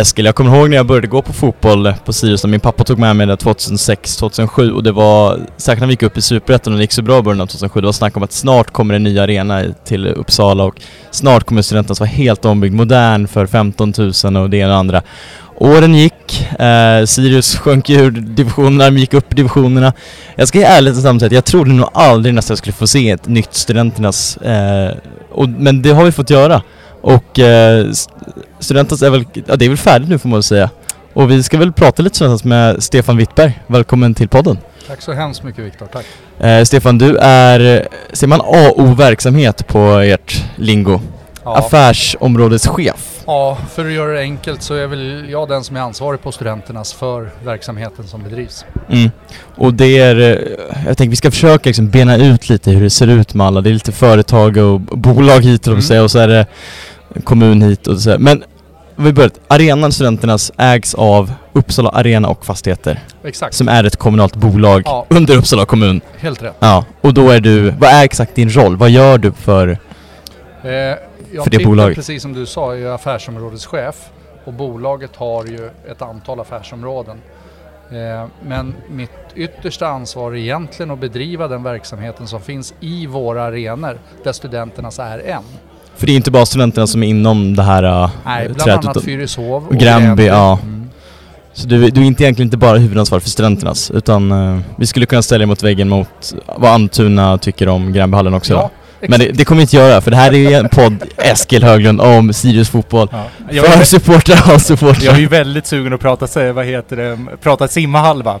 Eskil, jag kommer ihåg när jag började gå på fotboll på Sirius, min pappa tog med mig det 2006-2007 och det var, särskilt när vi gick upp i Superettan och det gick så bra i början av 2007, det var snack om att snart kommer en ny arena till Uppsala och snart kommer Studenternas vara helt ombyggd, modern för 15 000 och det ena och andra. Åren gick, eh, Sirius sjönk ur divisionerna, gick upp i divisionerna. Jag ska ärligt och säga att jag trodde nog aldrig nästan jag skulle få se ett nytt Studenternas, eh, och, men det har vi fått göra. Och eh, Studentas är väl, ja det är väl färdigt nu får man väl säga. Och vi ska väl prata lite Studentas med Stefan Wittberg. Välkommen till podden. Tack så hemskt mycket Viktor, tack. Eh, Stefan, du är, ser man AO-verksamhet på ert lingo? Ja. Affärsområdeschef. Ja, för att göra det enkelt så är väl jag den som är ansvarig på Studenternas för verksamheten som bedrivs. Mm. Och det är, eh, jag tänker vi ska försöka liksom bena ut lite hur det ser ut med alla. Det är lite företag och bolag hit och, Mm. och så är det kommun hit och så. Men vi börjar. Arenan Studenternas ägs av Uppsala Arena och Fastigheter Exakt, som är ett kommunalt bolag Ja. under Uppsala kommun. helt rätt. Ja, och då är du, vad är exakt din roll? Vad gör du för... Eh, jag För det bolaget. precis som du sa, är ju affärsområdeschef och bolaget har ju ett antal affärsområden. Eh, men mitt yttersta ansvar är egentligen att bedriva den verksamheten som finns i våra arenor där Studenternas är en. För det är inte bara studenterna som är inom det här äh, Nej, bland trädet, annat Fyrishov och Gränby, ja. Mm. Så du, du är inte egentligen inte bara huvudansvarig för studenternas utan eh, vi skulle kunna ställa dig mot väggen mot vad Almtuna tycker om Gränbyhallen också. Ja, Men det, det kommer vi inte göra för det här är ju en podd Eskil Höglund om Sirius fotboll. Ja. Jag, För är, supportrar och supportrar. jag är ju väldigt sugen att prata, säga, vad heter det, prata simmahalva.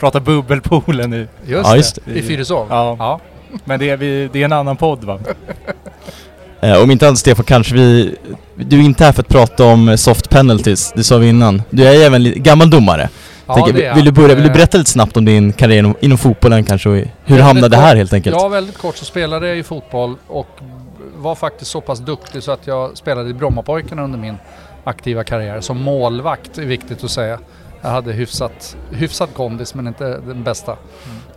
Prata bubbelpoolen i. Just, Ja, just det. I Fyrishov? Ja. ja. Men det är, vi, det är en annan podd va? Eh, om inte annat Stefan kanske vi... Du är inte här för att prata om eh, soft penalties, det sa vi innan. Du är ju även gammal domare. Ja, Tänker, det är vill, du börja, vill du Eh, berätta lite snabbt om din karriär inom, inom fotbollen kanske och hur du hamnade här kort. helt enkelt? Ja, väldigt kort så spelade jag i fotboll och var faktiskt så pass duktig så att jag spelade i Brommapojkarna under min aktiva karriär. Som målvakt är viktigt att säga. Jag hade hyfsat, hyfsat kondis men inte den bästa.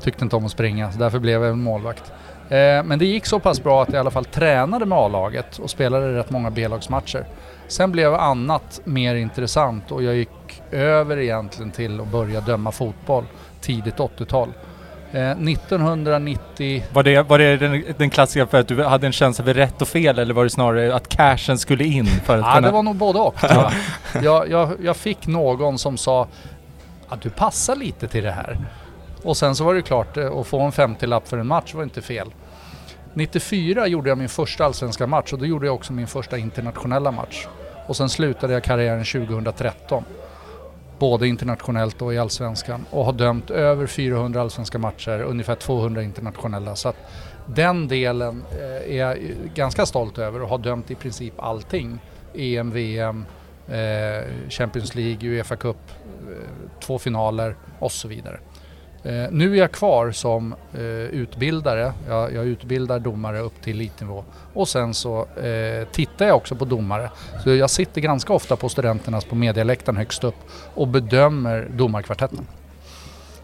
Tyckte inte om att springa så därför blev jag en målvakt. Eh, men det gick så pass bra att jag i alla fall tränade med A-laget och spelade rätt många B-lagsmatcher. Sen blev annat mer intressant och jag gick över egentligen till att börja döma fotboll tidigt 80-tal. Eh, 1990... Var det, var det den, den klassiska för att du hade en känsla för rätt och fel eller var det snarare att cashen skulle in för att Ja, kunna... det var nog både och. jag. jag, jag, jag fick någon som sa att du passar lite till det här. Och sen så var det klart, eh, att få en 50-lapp för en match var inte fel. 94 gjorde jag min första allsvenska match och då gjorde jag också min första internationella match. Och sen slutade jag karriären 2013. Både internationellt och i allsvenskan. Och har dömt över 400 allsvenska matcher, ungefär 200 internationella. Så att den delen eh, är jag ganska stolt över och har dömt i princip allting. EM, VM, eh, Champions League, Uefa Cup, två finaler och så vidare. Eh, nu är jag kvar som eh, utbildare. Jag, jag utbildar domare upp till elitnivå. Och sen så eh, tittar jag också på domare. Så jag sitter ganska ofta på studenternas på medialäktaren högst upp och bedömer domarkvartetten.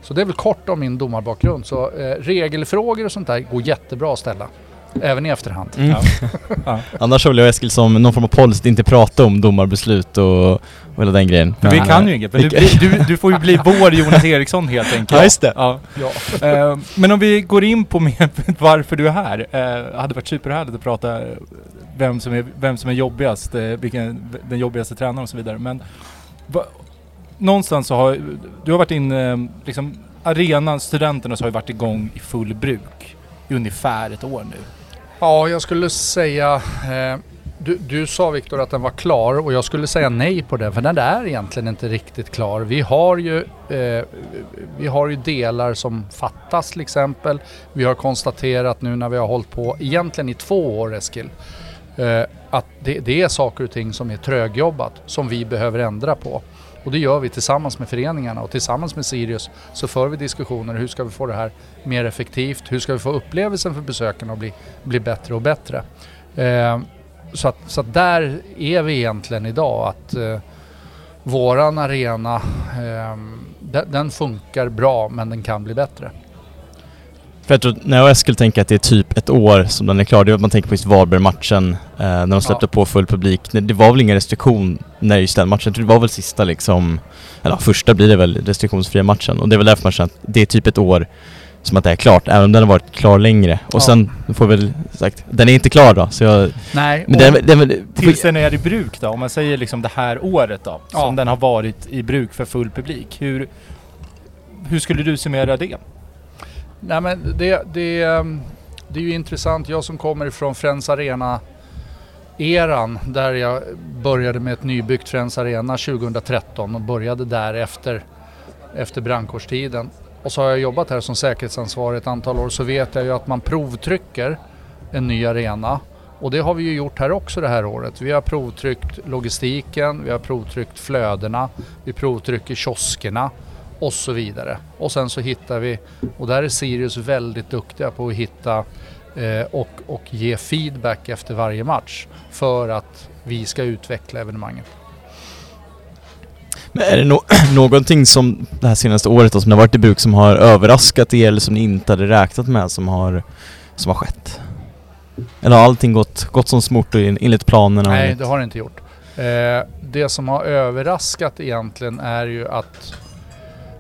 Så det är väl kort om min domarbakgrund. Så eh, regelfrågor och sånt där går jättebra att ställa. Även i efterhand. Mm. Ja. Ja. Annars håller jag Eskil som någon form av policy att inte prata om domarbeslut och, och hela den grejen. För vi Men, kan ju inget, men du, du, du får ju bli vår Jonas Eriksson helt enkelt. Ja, just det. Ja. Ja. Eh, men om vi går in på mer varför du är här. Uh, hade varit superhärligt att prata vem som är, vem som är jobbigast, eh, vilken den jobbigaste tränaren och så vidare. Men va, någonstans så har du har varit in, eh, liksom arenan, studenterna så har ju varit igång i full bruk i ungefär ett år nu. Ja, jag skulle säga... Eh, du, du sa Viktor att den var klar och jag skulle säga nej på den för den är egentligen inte riktigt klar. Vi har ju, eh, vi har ju delar som fattas till exempel. Vi har konstaterat nu när vi har hållit på egentligen i två år Eskil eh, att det, det är saker och ting som är trögjobbat som vi behöver ändra på. Och det gör vi tillsammans med föreningarna och tillsammans med Sirius så för vi diskussioner hur ska vi få det här mer effektivt? Hur ska vi få upplevelsen för besökarna att bli, bli bättre och bättre? Eh, så, att, så att där är vi egentligen idag att eh, våran arena eh, den, den funkar bra men den kan bli bättre. För jag tror, när jag skulle tänka att det är typ ett år som den är klar, det är att man tänker på just Varberg-matchen eh, när de släppte Ja. på full publik. Det var väl ingen restriktion när just den matchen, det var väl sista liksom, eller första blir det väl restriktionsfria matchen och det är väl därför man känner att det är typ ett år som att det är klart, även om den har varit klar längre. Och Ja. sen får väl sagt, den är inte klar då, så jag... Nej, Men och- den, den, Tills den är i bruk då, om man säger liksom det här året då, Ja. som den har varit i bruk för full publik. Hur, hur skulle du summera det? Nej men det, det, ehm, det är ju intressant. Jag som kommer ifrån Friends Arena eran där jag började med ett nybyggt Friends Arena 2013 och började där efter, efter brandkårstiden. Och så har jag jobbat här som säkerhetsansvarig ett antal år så vet jag ju att man provtrycker en ny arena. Och det har vi ju gjort här också det här året. Vi har provtryckt logistiken, vi har provtryckt flödena, vi provtrycker kioskerna och så vidare. Och sen så hittar vi, och där är Sirius väldigt duktiga på att hitta eh, och, och ge feedback efter varje match för att vi ska utveckla evenemanget. Men är det no någonting som det här senaste året då, som har varit i bruk som har överraskat er eller som ni inte hade räknat med som har, som har skett? Eller har allting gått, gått som smort enligt planerna? Nej, det har det inte gjort. Eh, det som har överraskat egentligen är ju att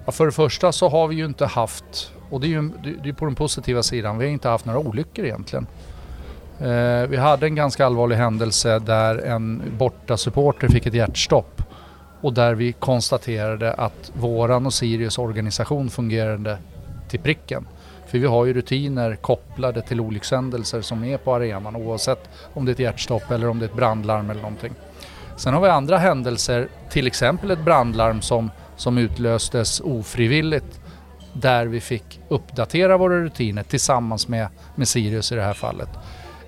ja, för det första så har vi ju inte haft, och det är ju det är på den positiva sidan, vi har inte haft några olyckor egentligen. Eh, vi hade en ganska allvarlig händelse där en borta supporter fick ett hjärtstopp och där vi konstaterade att våran och Sirius organisation fungerade till pricken. För vi har ju rutiner kopplade till olyckshändelser som är på arenan oavsett om det är ett hjärtstopp eller om det är ett brandlarm eller någonting. Sen har vi andra händelser, till exempel ett brandlarm som, som utlöstes ofrivilligt där vi fick uppdatera våra rutiner tillsammans med, med Sirius i det här fallet.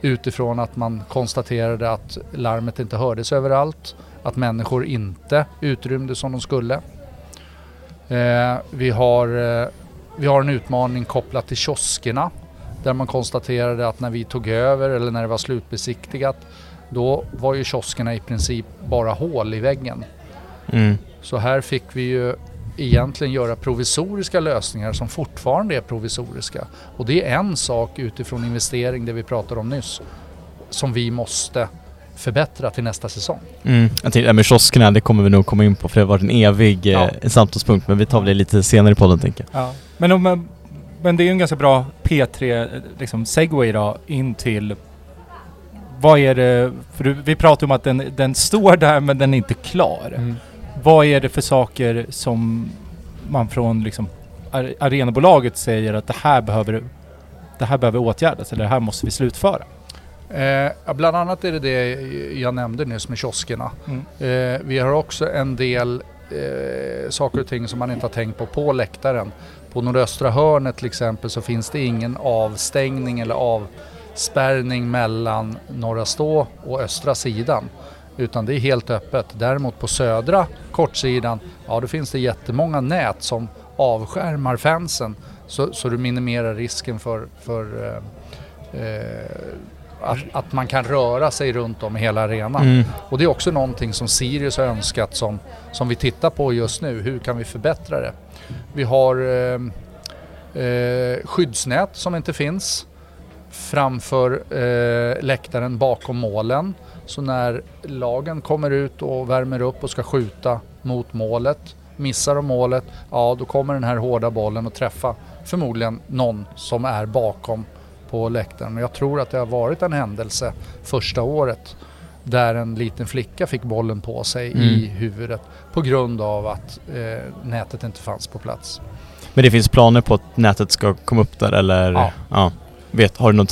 Utifrån att man konstaterade att larmet inte hördes överallt, att människor inte utrymde som de skulle. Eh, vi, har, eh, vi har en utmaning kopplat till kioskerna där man konstaterade att när vi tog över eller när det var slutbesiktigat då var ju kioskerna i princip bara hål i väggen. Mm. Så här fick vi ju egentligen göra provisoriska lösningar som fortfarande är provisoriska. Och det är en sak utifrån investering, det vi pratade om nyss, som vi måste förbättra till nästa säsong. Mm. Jag tänkte, med kioskerna, det kommer vi nog komma in på för det har varit en evig Ja. eh, samtalspunkt men vi tar det lite senare i podden tänker jag. Ja. Men, om, men det är ju en ganska bra P3 liksom, segway då in till vad är det, för vi pratar om att den, den står där men den är inte klar. Vad är det för saker som man från liksom, ar- arenabolaget säger att det här behöver det här behöver åtgärdas eller det här måste vi slutföra? Eh, bland annat är det det jag nämnde nyss med kioskerna. Mm. Eh, vi har också en del eh, saker och ting som man inte har tänkt på på läktaren. På nordöstra hörnet till exempel så finns det ingen avstängning eller avspärrning mellan norra stå och östra sidan. Utan det är helt öppet. Däremot på södra kortsidan, ja då finns det jättemånga nät som avskärmar fansen. Så, så du minimerar risken för, för eh, eh, att, att man kan röra sig runt om i hela arenan. Mm. Och det är också någonting som Sirius har önskat som, som vi tittar på just nu. Hur kan vi förbättra det? Vi har eh, eh, skyddsnät som inte finns framför eh, läktaren bakom målen. Så när lagen kommer ut och värmer upp och ska skjuta mot målet, missar de målet, ja då kommer den här hårda bollen att träffa förmodligen någon som är bakom på läktaren. Men jag tror att det har varit en händelse första året där en liten flicka fick bollen på sig i Mm. huvudet på grund av att eh, nätet inte fanns på plats. Men det finns planer på att nätet ska komma upp där eller? Ja. Vet, har du någon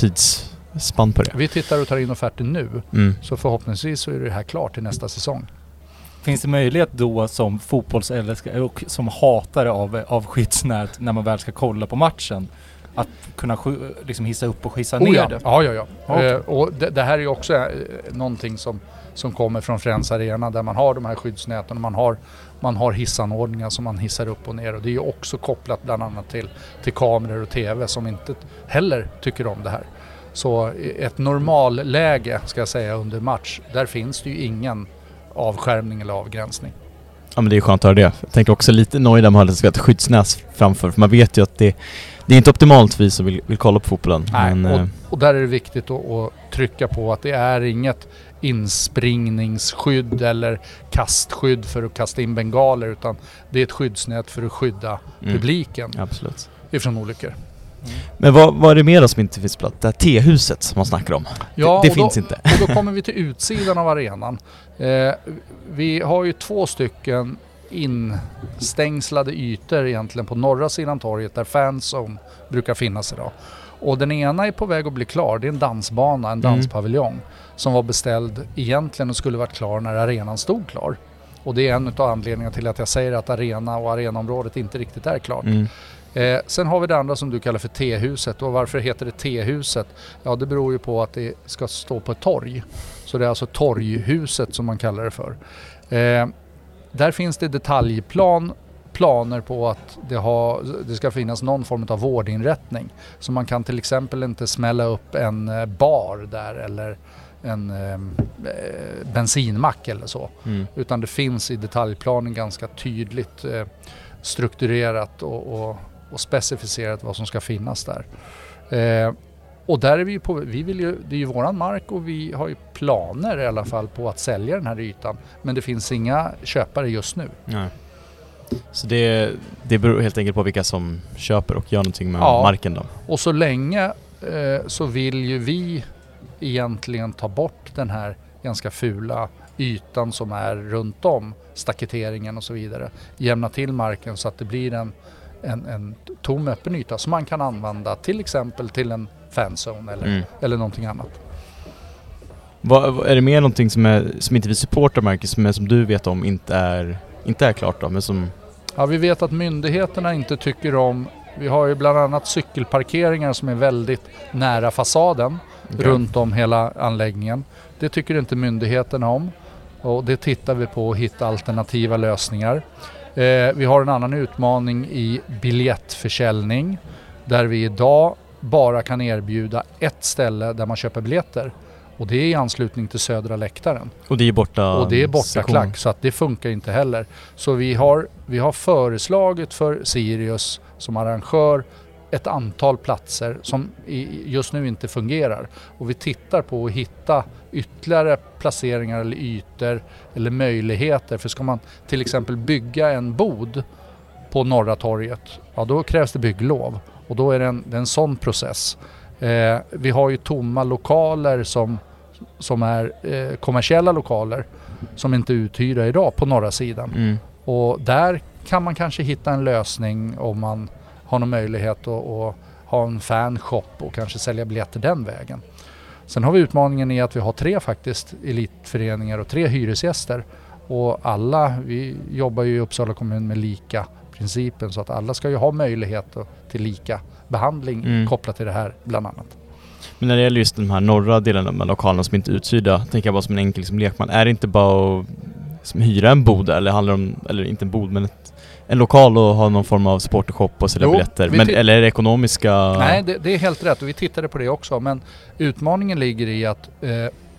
tidsspann på det? Vi tittar och tar in offerter nu Mm. så förhoppningsvis så är det här klart till nästa säsong. Finns det möjlighet då som fotbollsälskare och som hatare av, av skyddsnät när man väl ska kolla på matchen att kunna liksom hissa upp och hissa ner Oh ja. det? ja, ja, ja. Okej. Eh, och det, det här är ju också eh, någonting som, som kommer från Friends Arena där man har de här skyddsnäten och man har, man har hissanordningar som man hissar upp och ner och det är ju också kopplat bland annat till, till kameror och TV som inte heller tycker om det här. Så i ett normalläge ska jag säga under match, där finns det ju ingen avskärmning eller avgränsning. Ja men det är skönt att höra det. Jag tänker också lite nöjd med att vara ett skyddsnät framför för man vet ju att det, Det är inte optimalt för vi som vill, vill kolla på fotbollen. Nej, men, och, eh, och där är det viktigt att, att trycka på att det är inget inspringningsskydd eller kastskydd för att kasta in bengaler utan det är ett skyddsnät för att skydda mm, publiken Absolut. ifrån olyckor. Men vad, vad är det mer då som inte finns på plats? Det här tehuset som man snackar om. Ja, det det och då- finns inte. Och då kommer vi till utsidan av arenan. Eh, vi har ju två stycken instängslade ytor egentligen på norra sidan torget där fanzone brukar finnas idag. Och den ena är på väg att bli klar. Det är en dansbana, en Mm. danspaviljong som var beställd egentligen och skulle varit klar när arenan stod klar. Och det är en av anledningarna till att jag säger att arena och arenaområdet inte riktigt är klart. Mm. Eh, sen har vi det andra som du kallar för T-huset och varför heter det T-huset? Ja det beror ju på att det ska stå på ett torg. Så det är alltså torghuset som man kallar det för. Eh, där finns det detaljplan planer på att det, har, det ska finnas någon form av vårdinrättning. Så man kan till exempel inte smälla upp en eh, bar där eller en eh, eh, bensinmack eller så. Mm. Utan det finns i detaljplanen ganska tydligt eh, strukturerat och, och, och specificerat vad som ska finnas där. Eh, och där är vi ju på, vi vill ju, det är ju våran mark och vi har ju planer i alla fall på att sälja den här ytan. Men det finns inga köpare just nu. Nej. Så det, det beror helt enkelt på vilka som köper och gör någonting med Ja. marken då? Och så länge eh, så vill ju vi egentligen ta bort den här ganska fula ytan som är runt om staketeringen och så vidare. Jämna till marken så att det blir en, en, en tom öppen yta som man kan använda till exempel till en fanzone eller, Mm. eller någonting annat. Vad, är det mer någonting som, är, som inte vi supportar Marcus, som, är, som du vet om inte är, inte är klart då, men som... Ja, vi vet att myndigheterna inte tycker om vi har ju bland annat cykelparkeringar som är väldigt nära fasaden. runt om hela anläggningen. Det tycker inte myndigheterna om och det tittar vi på att hitta alternativa lösningar. Eh, vi har en annan utmaning i biljettförsäljning där vi idag bara kan erbjuda ett ställe där man köper biljetter och det är i anslutning till södra läktaren. Och det är borta Och det är borta klack så att det funkar inte heller. Så vi har, vi har föreslagit för Sirius som arrangör ett antal platser som just nu inte fungerar. Och vi tittar på att hitta ytterligare placeringar eller ytor eller möjligheter. För ska man till exempel bygga en bod på Norra torget, ja då krävs det bygglov. Och då är det en, det är en sån process. Eh, vi har ju tomma lokaler som, som är eh, kommersiella lokaler som inte är uthyrda idag på norra sidan. Mm. Och där kan man kanske hitta en lösning om man har någon möjlighet att, att ha en fanshop och kanske sälja biljetter den vägen. Sen har vi utmaningen i att vi har tre faktiskt elitföreningar och tre hyresgäster. Och alla, vi jobbar ju i Uppsala kommun med lika principen så att alla ska ju ha möjlighet till lika behandling Mm. kopplat till det här bland annat. Men när det gäller just de här norra delarna med lokalerna som inte är uthyrda, tänker jag bara som en enkel liksom, lekman. Är det inte bara att som, hyra en bod eller handlar det om, eller inte en bod men ett, en lokal och ha någon form av supportershop och sälja biljetter? Men, eller är det ekonomiska... Nej, det, det är helt rätt och vi tittade på det också. Men utmaningen ligger i att eh,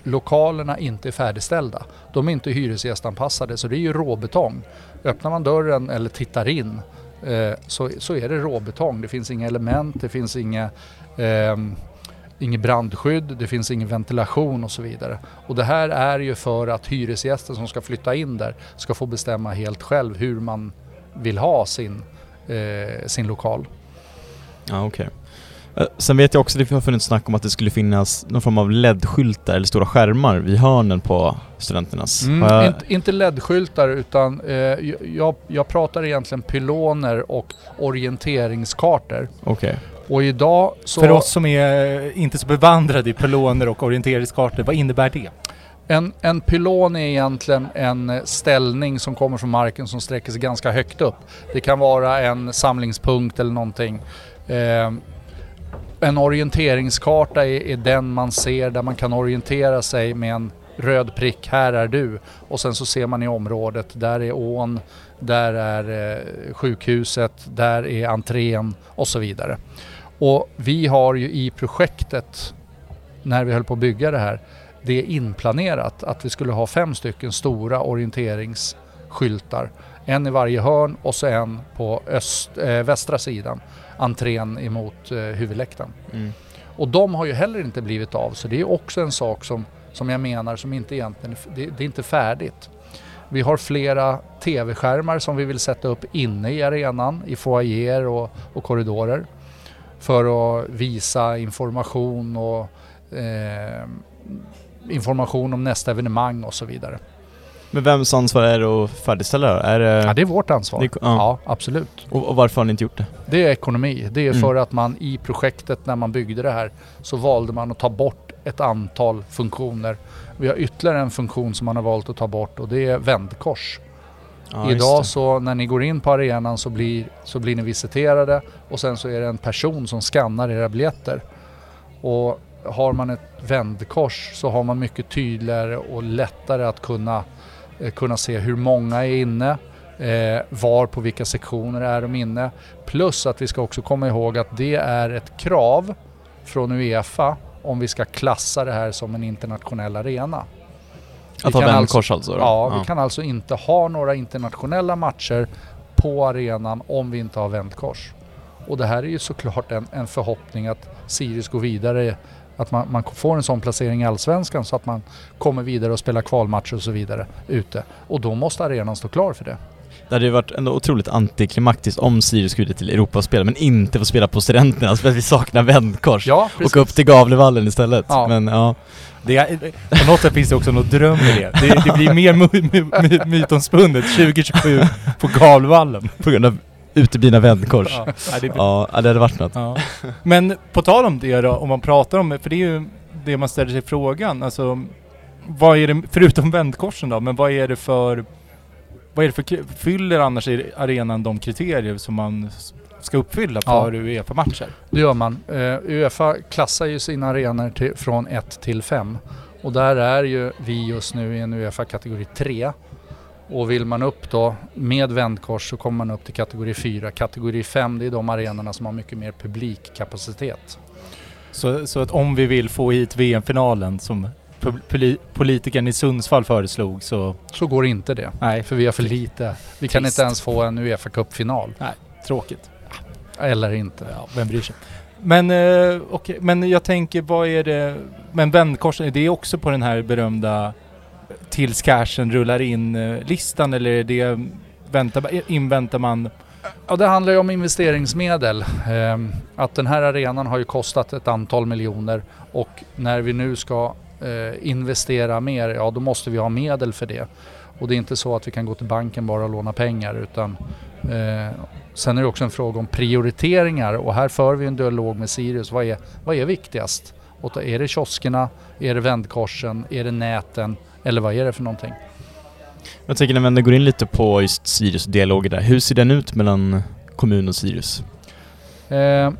lokalerna inte är färdigställda. De är inte hyresgästanpassade så det är ju råbetong. Öppnar man dörren eller tittar in eh, så, så är det råbetong. Det finns inga element, det finns inga ehm, Inget brandskydd, det finns ingen ventilation och så vidare. Och det här är ju för att hyresgästen som ska flytta in där ska få bestämma helt själv hur man vill ha sin, eh, sin lokal. Ja, okej. Eh, Sen vet jag också att det har funnits snack om att det skulle finnas någon form av LED-skyltar eller stora skärmar vid hörnen på studenternas. Mm, jag- inte, inte LED-skyltar utan eh, jag, jag pratar egentligen pyloner och orienteringskartor. Okej. Och idag så... För oss som är inte så bevandrade i pyloner och orienteringskartor, vad innebär det? En, en pylon är egentligen en eh, ställning som kommer från marken som sträcker sig ganska högt upp. Det kan vara en samlingspunkt eller någonting. Eh, en orienteringskarta är, är den man ser där man kan orientera sig med en röd prick, här är du. Och sen så ser man i området, där är ån, där är eh, sjukhuset, där är entrén och så vidare. Och vi har ju i projektet, när vi höll på att bygga det här, det är inplanerat att vi skulle ha fem stycken stora orienteringsskyltar. En i varje hörn och så en på öst, eh, västra sidan, entrén emot eh, huvudläktaren. Mm. Och de har ju heller inte blivit av så det är också en sak som, som jag menar som inte egentligen, det, det är inte färdigt. Vi har flera TV-skärmar som vi vill sätta upp inne i arenan, i foajer och, och korridorer. För att visa information och eh, information om nästa evenemang och så vidare. Men vems ansvar är det att färdigställa det? Är det... Ja, det är vårt ansvar. Det- ja. ja, absolut. och, och varför har ni inte gjort det? Det är ekonomi. Det är Mm. för att man i projektet när man byggde det här så valde man att ta bort ett antal funktioner. Vi har ytterligare en funktion som man har valt att ta bort och det är vändkors. Ja, Idag så när ni går in på arenan så blir, så blir ni visiterade och sen så är det en person som skannar era biljetter. Och har man ett vändkors så har man mycket tydligare och lättare att kunna, eh, kunna se hur många är inne, eh, var på vilka sektioner är de inne. Plus att vi ska också komma ihåg att det är ett krav från Uefa om vi ska klassa det här som en internationell arena. Att ha vändkors alltså? då? Ja, vi kan alltså inte ha några internationella matcher på arenan om vi inte har vändkors. Och det här är ju såklart en, en förhoppning att Sirius går vidare, att man, man får en sån placering i Allsvenskan så att man kommer vidare och spelar kvalmatcher och så vidare ute. Och då måste arenan stå klar för det. Det hade ju varit ändå otroligt antiklimaktiskt om Sirius skulle till Europaspel men inte få spela på Studenterna för att vi saknar vändkors. Ja, och upp till Gavlevallen istället. Ja. Men ja, Det är, på något sätt finns det också något dröm i det. Det, det blir mer my, my, my, mytomspunnet 2027 på Galvallen. på grund av uteblivna vändkors. Ja, det, Ja, ja, det hade varit något. ja. Men på tal om det då, om man pratar om, för det är ju det man ställer sig frågan, alltså vad är det, förutom vändkorsen då, men vad är det för, vad är det för, fyller annars i arenan de kriterier som man ska uppfylla Ja. för Uefa-matcher? Det gör man. Uh, Uefa klassar ju sina arenor till, från 1 till 5. Och där är ju vi just nu i en Uefa kategori 3. Och vill man upp då med vändkors så kommer man upp till kategori 4. Kategori 5 det är de arenorna som har mycket mer publikkapacitet. Så, så att om vi vill få hit VM-finalen som politikern i Sundsvall föreslog så, Så går inte det. nej, För vi har för lite. Vi kan Trist. inte ens få en Uefa Cup-final. tråkigt. Eller inte. Ja, vem bryr sig? Men, eh, okej, men jag tänker, vad är det... Men vändkorsen, är det också på den här berömda tills cashen rullar in-listan eh, eller det... Väntar, inväntar man... Ja, det handlar ju om investeringsmedel. Ehm, att den här arenan har ju kostat ett antal miljoner och när vi nu ska eh, investera mer, ja då måste vi ha medel för det. Och det är inte så att vi kan gå till banken bara och låna pengar utan eh, sen är det också en fråga om prioriteringar och här för vi en dialog med Sirius. Vad är, vad är viktigast? Och då är det kioskerna? Är det vändkorsen? Är det näten? Eller vad är det för någonting? Jag tänker när vi ändå går in lite på just Sirius dialoger där. Hur ser den ut mellan kommun och Sirius? Eh,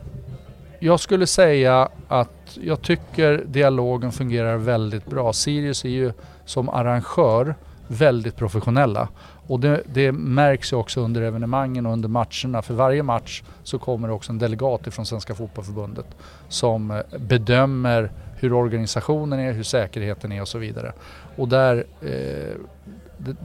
jag skulle säga att jag tycker dialogen fungerar väldigt bra. Sirius är ju som arrangör väldigt professionella. Och det, det märks ju också under evenemangen och under matcherna. För varje match så kommer det också en delegat ifrån Svenska Fotbollförbundet som eh, bedömer hur organisationen är, hur säkerheten är och så vidare. Och där, eh,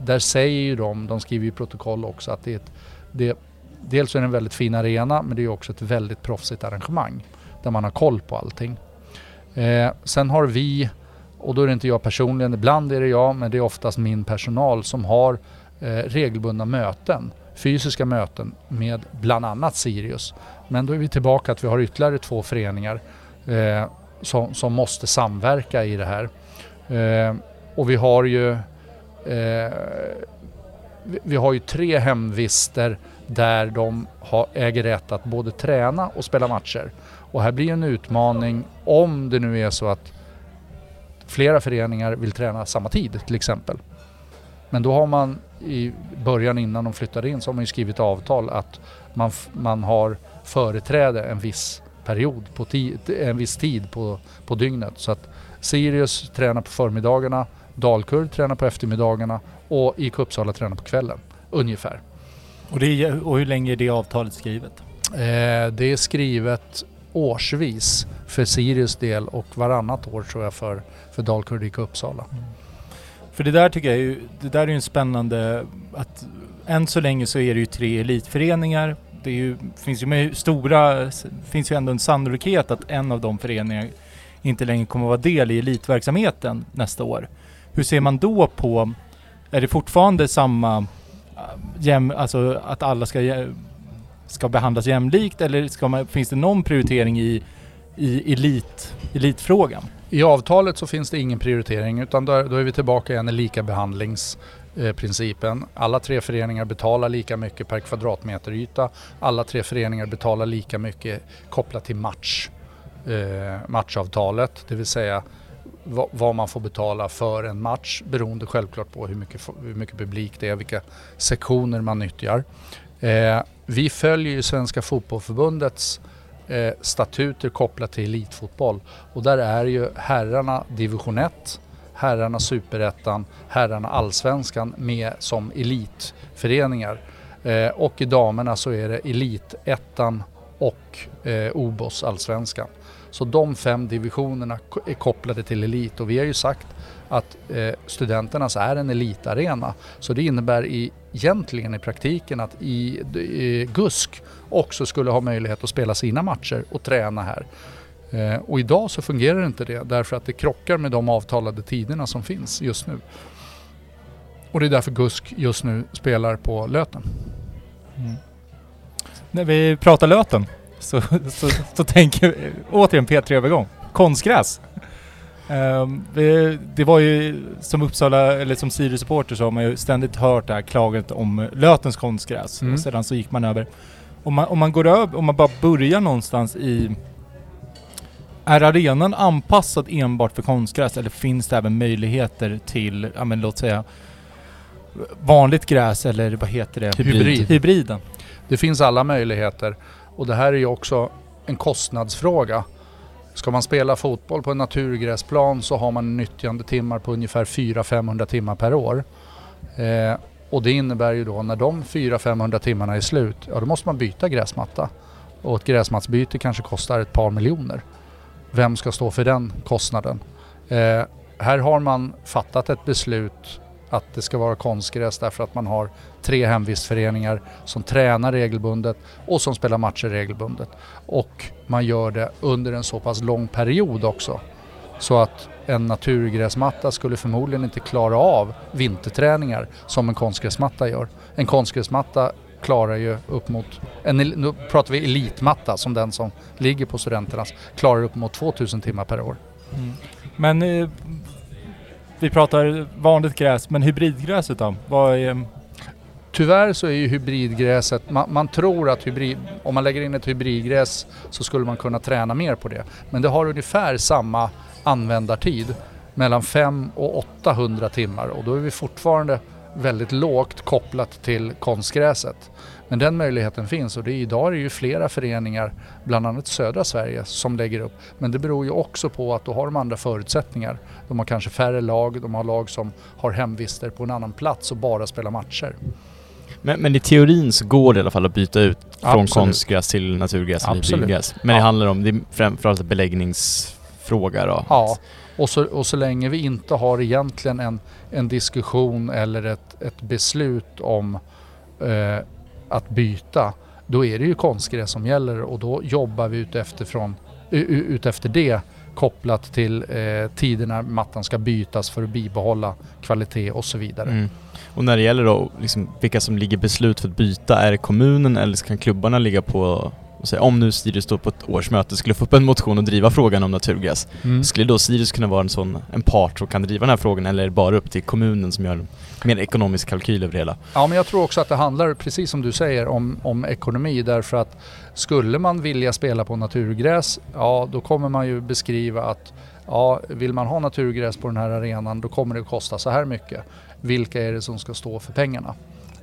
där säger ju de, de skriver ju i protokoll också att det är ett, det, dels är det en väldigt fin arena men det är också ett väldigt proffsigt arrangemang där man har koll på allting. Eh, sen har vi, och då är det inte jag personligen, ibland är det jag men det är oftast min personal som har eh, regelbundna möten, fysiska möten med bland annat Sirius. Men då är vi tillbaka att vi har ytterligare två föreningar eh, som, som måste samverka i det här. Eh, och vi har ju eh, vi- har ju tre hemvister där de har, äger rätt att både träna och spela matcher. Och här blir en utmaning om det nu är så att flera föreningar vill träna samma tid till exempel. Men då har man i början innan de flyttade in så har man ju skrivit avtal att man, man har företräde en viss period, på ti, en viss tid på, på dygnet. Så att Sirius tränar på förmiddagarna, Dalkurd tränar på eftermiddagarna och IK Uppsala tränar på kvällen. Ungefär. Och, det är, och hur länge är det avtalet skrivet? Eh, det är skrivet årsvis för Sirius del och varannat år tror jag för, för Dalkurd IK Uppsala. För det där tycker jag är ju, det där är ju en spännande att än så länge så är det ju tre elitföreningar. Det ju, finns ju med stora, finns ju ändå en sannolikhet att en av de föreningarna inte längre kommer att vara del i elitverksamheten nästa år. Hur ser man då på, är det fortfarande samma, äh, jäm, alltså att alla ska, ska behandlas jämlikt eller ska man, finns det någon prioritering i, i elit, elitfrågan? I avtalet så finns det ingen prioritering utan då, då är vi tillbaka igen i likabehandlingsprincipen. Alla tre föreningar betalar lika mycket per kvadratmeter yta. Alla tre föreningar betalar lika mycket kopplat till match, eh, matchavtalet. Det vill säga vad, man får betala för en match beroende självklart på hur mycket, hur mycket publik det är, vilka sektioner man nyttjar. Eh, vi följer ju Svenska Fotbollförbundets eh, statuter kopplat till elitfotboll. Och där är ju herrarna division 1, herrarna superettan, herrarna allsvenskan med som elitföreningar. Eh, och i damerna så är det elitettan och eh, OBOS allsvenskan. Så de fem divisionerna är kopplade till elit och vi har ju sagt att eh, studenternas är en elitarena. Så det innebär i, egentligen i praktiken att i, i GUSK också skulle ha möjlighet att spela sina matcher och träna här. Eh, och idag så fungerar inte det därför att det krockar med de avtalade tiderna som finns just nu. Och det är därför GUSK just nu spelar på Löten. Mm. När vi pratar Löten så, så, så tänker återigen P3-övergång. Konstgräs. Ehm, vi, det var ju som Uppsala, eller som Sirius-supporter så har man ju ständigt hört det här klaget om Lötens konstgräs. Mm. Och sedan så gick man över. Om man, om man går över, om man bara börjar någonstans i... Är arenan anpassad enbart för konstgräs eller finns det även möjligheter till, ja men låt säga vanligt gräs eller vad heter det? Hybrid. Hybriden. Det finns alla möjligheter och det här är ju också en kostnadsfråga. Ska man spela fotboll på en naturgräsplan så har man nyttjandetimmar på ungefär 400-500 timmar per år. Eh, och det innebär ju då när de 400-500 timmarna är slut, ja då måste man byta gräsmatta. Och ett gräsmattsbyte kanske kostar ett par miljoner. Vem ska stå för den kostnaden? Eh, här har man fattat ett beslut att det ska vara konstgräs därför att man har tre hemvistföreningar som tränar regelbundet och som spelar matcher regelbundet. Och man gör det under en så pass lång period också. Så att en naturgräsmatta skulle förmodligen inte klara av vinterträningar som en konstgräsmatta gör. En konstgräsmatta klarar ju upp mot, en, nu pratar vi elitmatta som den som ligger på studenternas, klarar upp mot 2000 timmar per år. Mm. Men eh, vi pratar vanligt gräs, men hybridgräset då? Vad är, ehm, Tyvärr så är ju hybridgräset, man, man tror att hybrid, om man lägger in ett hybridgräs så skulle man kunna träna mer på det. Men det har ungefär samma användartid, mellan 5 och 800 timmar och då är vi fortfarande väldigt lågt kopplat till konstgräset. Men den möjligheten finns och det är, idag är det ju flera föreningar, bland annat södra Sverige, som lägger upp. Men det beror ju också på att då har de andra förutsättningar. De har kanske färre lag, de har lag som har hemvister på en annan plats och bara spelar matcher. Men, men i teorin så går det i alla fall att byta ut från Absolut. konstgräs till naturgräs eller hybridgräs. Men det Ja. handlar om, det är framförallt en beläggningsfråga då. Ja, och så, och så länge vi inte har egentligen en, en diskussion eller ett, ett beslut om eh, att byta, då är det ju konstgräs som gäller och då jobbar vi utefter, ut efter det kopplat till eh, tider när mattan ska bytas för att bibehålla kvalitet och så vidare. Mm. Och när det gäller då liksom, vilka som ligger beslut för att byta, är det kommunen eller kan klubbarna ligga på säga, om nu Sirius då på ett årsmöte skulle få upp en motion och driva frågan om naturgas, Mm. skulle då Sirius kunna vara en sån en part som kan driva den här frågan eller är det bara upp till kommunen som gör en mer ekonomisk kalkyl över det hela? Ja, men jag tror också att det handlar, precis som du säger, om, om ekonomi. Därför att skulle man vilja spela på naturgräs, ja då kommer man ju beskriva att ja, vill man ha naturgräs på den här arenan då kommer det att kosta så här mycket. Vilka är det som ska stå för pengarna?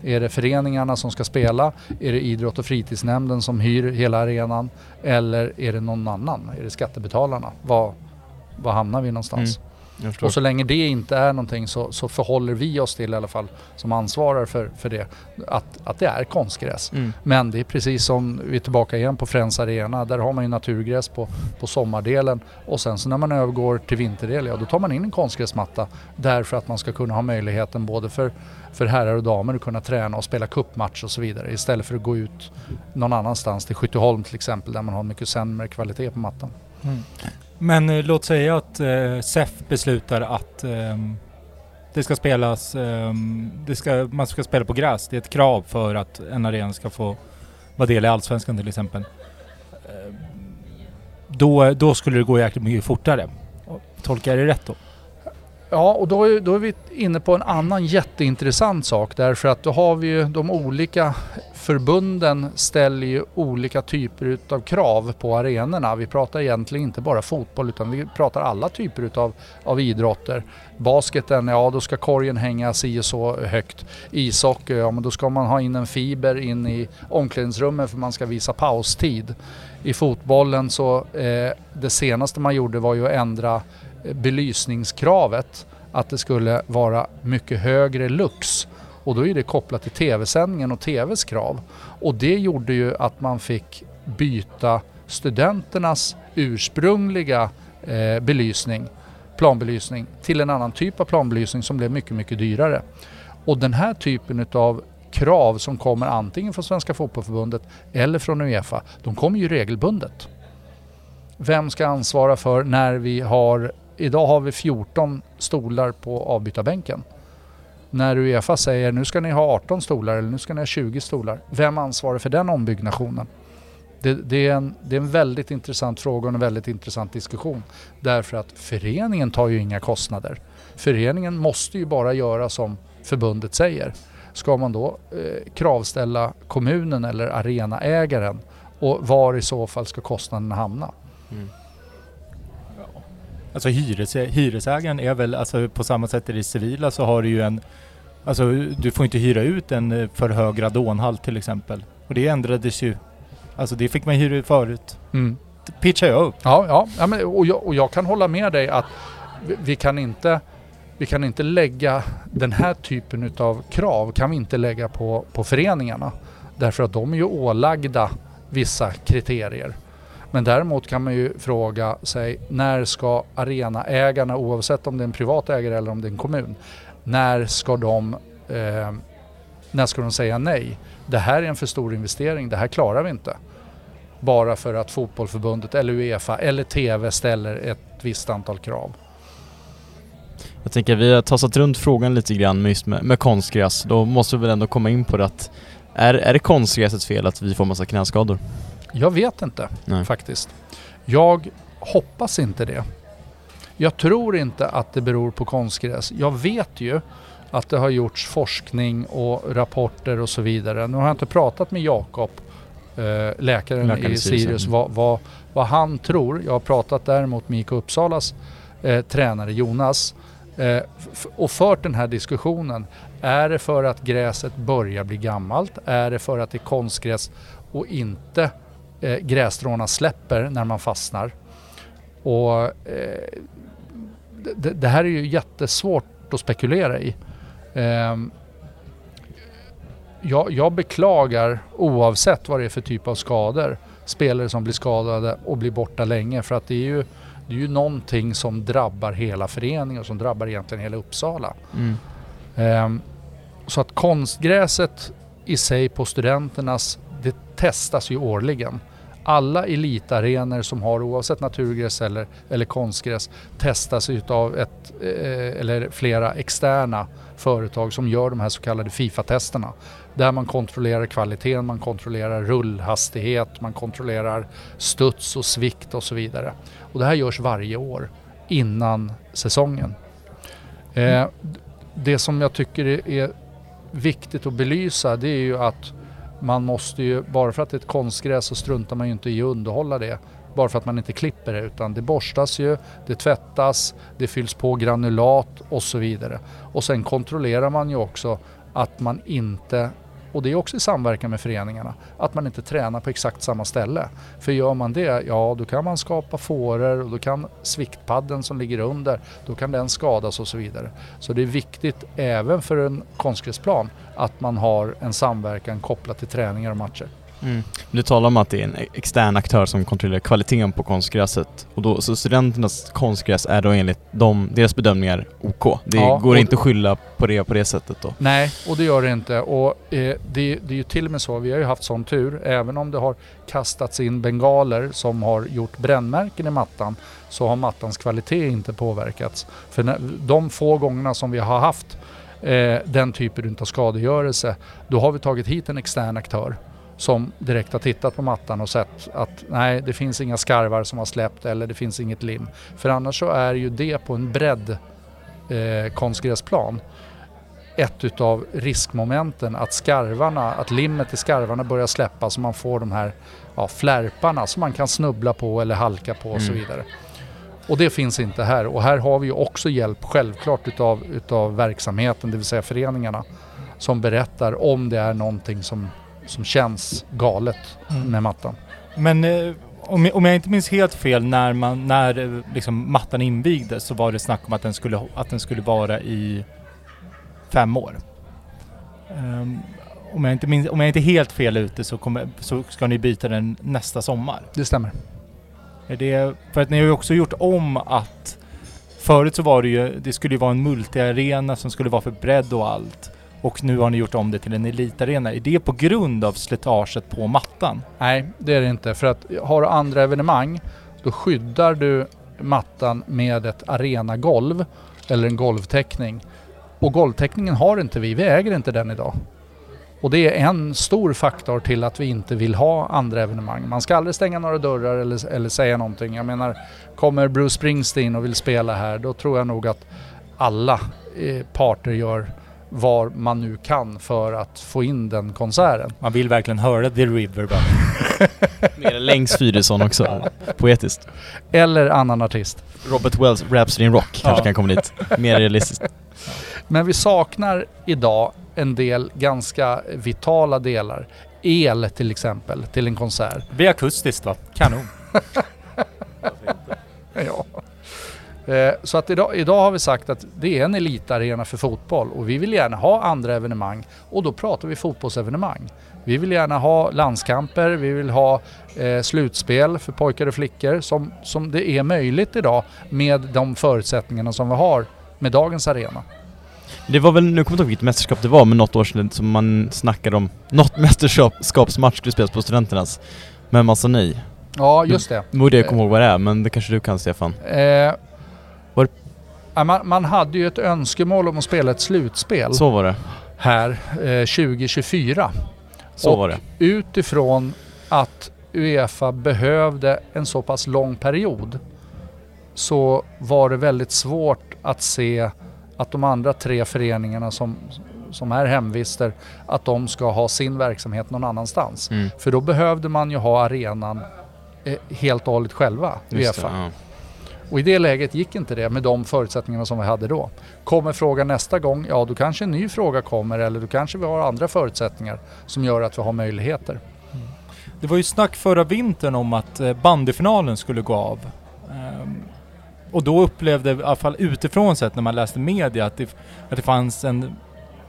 Är det föreningarna som ska spela? Är det idrott och fritidsnämnden som hyr hela arenan? Eller är det någon annan? Är det skattebetalarna? Var, var hamnar vi någonstans? Mm. Och så länge det inte är någonting så, så förhåller vi oss till i alla fall som ansvarar för, för det, att, att det är konstgräs. Mm. Men det är precis som, vi är tillbaka igen på Friends Arena, där har man ju naturgräs på, på sommardelen och sen så när man övergår till vinterdel, ja då tar man in en konstgräsmatta därför att man ska kunna ha möjligheten både för, för herrar och damer att kunna träna och spela kuppmatch och så vidare istället för att gå ut någon annanstans till Skytteholm till exempel där man har mycket sämre kvalitet på mattan. Men eh, låt säga att eh, SEF beslutar att ehm, det ska spelas, ehm, det ska, man ska spela på gräs. Det är ett krav för att en arena ska få vara del i Allsvenskan till exempel. Eh, då, då skulle det gå jäkligt mycket fortare. Tolkar jag det rätt då? Ja, och då är, då är vi inne på en annan jätteintressant sak därför att då har vi ju de olika förbunden ställer ju olika typer utav krav på arenorna. Vi pratar egentligen inte bara fotboll utan vi pratar alla typer utav av idrotter. Basketen, ja då ska korgen hänga si och så högt. Ishockey, ja men då ska man ha in en fiber in i omklädningsrummet för man ska visa paustid. I fotbollen så, eh, det senaste man gjorde var ju att ändra belysningskravet att det skulle vara mycket högre lux och då är det kopplat till tv-sändningen och tvs krav. Och det gjorde ju att man fick byta studenternas ursprungliga eh, belysning, planbelysning, till en annan typ av planbelysning som blev mycket, mycket dyrare. Och den här typen utav krav som kommer antingen från Svenska Fotbollförbundet eller från Uefa, de kommer ju regelbundet. Vem ska ansvara för när vi har Idag har vi 14 stolar på avbytarbänken. När Uefa säger nu ska ni ha 18 stolar eller nu ska ni ha 20 stolar. Vem ansvarar för den ombyggnationen? Det, det, är en, det är en väldigt intressant fråga och en väldigt intressant diskussion. Därför att föreningen tar ju inga kostnader. Föreningen måste ju bara göra som förbundet säger. Ska man då eh, kravställa kommunen eller arenaägaren och var i så fall ska kostnaden hamna? Mm. Alltså hyres, hyresägaren är väl, alltså på samma sätt i det civila så har du ju en, alltså du får inte hyra ut en eh, för hög radonhalt till exempel. Och det ändrades ju, alltså det fick man hyra ut förut. Mm. Pitchar jag upp. Ja, ja, ja men, och, jag, och jag kan hålla med dig att vi, vi kan inte vi kan inte lägga den här typen utav krav kan vi inte lägga på, på föreningarna. Därför att de är ju ålagda vissa kriterier. Men däremot kan man ju fråga sig när ska arenaägarna, oavsett om det är en privat ägare eller om det är en kommun, när ska de, eh, när ska de säga nej? Det här är en för stor investering, det här klarar vi inte. Bara för att fotbollförbundet eller Uefa eller TV ställer ett visst antal krav. Jag tänker vi har tassat runt frågan lite grann med, just med, med konstgräs. Då måste vi väl ändå komma in på det att är, är det konstgräsets fel att vi får massa knäskador? Jag vet inte Nej. faktiskt. Jag hoppas inte det. Jag tror inte att det beror på konstgräs. Jag vet ju att det har gjorts forskning och rapporter och så vidare. Nu har jag inte pratat med Jakob, eh, läkaren Läkaren i Sirius, mm. vad, vad, vad han tror. Jag har pratat däremot med IK Uppsalas eh, tränare Jonas eh, och fört den här diskussionen. Är det för att gräset börjar bli gammalt? Är det för att det är konstgräs och inte eh, grässtråna släpper när man fastnar? Och eh, det, det här är ju jättesvårt att spekulera i. Ehm, jag, jag beklagar oavsett vad det är för typ av skador spelare som blir skadade och blir borta länge för att det är ju, det är ju någonting som drabbar hela föreningen och som drabbar egentligen hela Uppsala. Mm. Ehm, så att konstgräset i sig på studenternas, det testas ju årligen. Alla elitarenor som har oavsett naturgräs eller, eller konstgräs testas utav ett eh, eller flera externa företag som gör de här så kallade Fifa-testerna. Där man kontrollerar kvaliteten, man kontrollerar rullhastighet, man kontrollerar studs och svikt och så vidare. Och det här görs varje år innan säsongen. Eh, det som jag tycker är- är viktigt att belysa det är ju att man måste ju, bara för att det är ett konstgräs så struntar man ju inte i att underhålla det. Bara för att man inte klipper det utan det borstas ju, det tvättas, det fylls på granulat och så vidare. Och sen kontrollerar man ju också att man inte och det är också i samverkan med föreningarna, att man inte tränar på exakt samma ställe. För gör man det, ja då kan man skapa fåror och då kan sviktpadden som ligger under, då kan den skadas och så vidare. Så det är viktigt även för en konstgräsplan att man har en samverkan kopplat till träningar och matcher. Mm. Du talar om att det är en extern aktör som kontrollerar kvaliteten på konstgräset. Och då, så studenternas konstgräs är då enligt dem, deras bedömningar OK? Det Ja, går inte att skylla på det på det sättet då? Nej, och det gör det inte. Och eh, det, det är ju till och med så, vi har ju haft sån tur, även om det har kastats in bengaler som har gjort brännmärken i mattan, så har mattans kvalitet inte påverkats. För när, de få gångerna som vi har haft eh, den typen av skadegörelse, då har vi tagit hit en extern aktör som direkt har tittat på mattan och sett att nej, det finns inga skarvar som har släppt eller det finns inget lim. För annars så är ju det på en bredd eh, konstgräsplan ett utav riskmomenten att skarvarna, att limmet i skarvarna börjar släppa så man får de här ja, flärparna som man kan snubbla på eller halka på och så Mm. vidare. Och det finns inte här och här har vi ju också hjälp självklart utav, utav verksamheten, det vill säga föreningarna som berättar om det är någonting som, som känns galet Mm. med mattan. Men eh, om, jag, om jag inte minns helt fel, när, man, när eh, liksom, mattan invigdes så var det snack om att den skulle, att den skulle vara i fem år. Ehm, om, jag inte minns, om jag inte är helt fel ute så, kommer, så ska ni byta den nästa sommar. Det stämmer. Är det, för att ni har ju också gjort om att Förut så var det ju, det skulle ju vara en multiarena som skulle vara för bredd och allt. Och nu har ni gjort om det till en elitarena. Är det på grund av slitaget på mattan? Nej, det är det inte. För att har du andra evenemang, då skyddar du mattan med ett arenagolv eller en golvtäckning. Och golvtäckningen har inte vi, vi äger inte den idag. Och det är en stor faktor till att vi inte vill ha andra evenemang. Man ska aldrig stänga några dörrar eller, eller säga någonting. Jag menar, kommer Bruce Springsteen och vill spela här, då tror jag nog att alla eh, parter gör vad man nu kan för att få in den konserten. Man vill verkligen höra The River bara. Nere längs Fyrisån också. Poetiskt. Eller annan artist. Robert Wells Rhapsody in Rock kanske Ja. kan komma dit. Mer realistiskt. Men vi saknar idag en del ganska vitala delar. El till exempel, till en konsert. Det blir akustiskt va? Kanon. Ja. Eh, Så att idag, idag har vi sagt att det är en elitarena för fotboll och vi vill gärna ha andra evenemang och då pratar vi fotbollsevenemang. Vi vill gärna ha landskamper, vi vill ha eh, slutspel för pojkar och flickor som, som det är möjligt idag med de förutsättningarna som vi har med dagens arena. Det var väl, nu kommer jag inte ihåg vilket mästerskap det var, men något år sedan som man snackade om något mästerskapsmatch skulle spelas på studenternas. Men man sa nej. Ja, just det. Nu borde jag komma ihåg vad det är, men det kanske du kan Stefan? Eh, Var- ja, man, man hade ju ett önskemål om att spela ett slutspel Så var det. här eh, 2024. Så Och var det. Utifrån att Uefa behövde en så pass lång period så var det väldigt svårt att se att de andra tre föreningarna som, som är hemvister, att de ska ha sin verksamhet någon annanstans. Mm. För då behövde man ju ha arenan eh, helt och hållet själva, Just det, Uefa. ja. Och i det läget gick inte det med de förutsättningarna som vi hade då. Kommer frågan nästa gång, ja då kanske en ny fråga kommer eller då kanske vi har andra förutsättningar som gör att vi har möjligheter. Det var ju snack förra vintern om att eh, bandyfinalen skulle gå av. Ehm, och då upplevde, i alla fall utifrån sett när man läste media, att det, att det fanns en...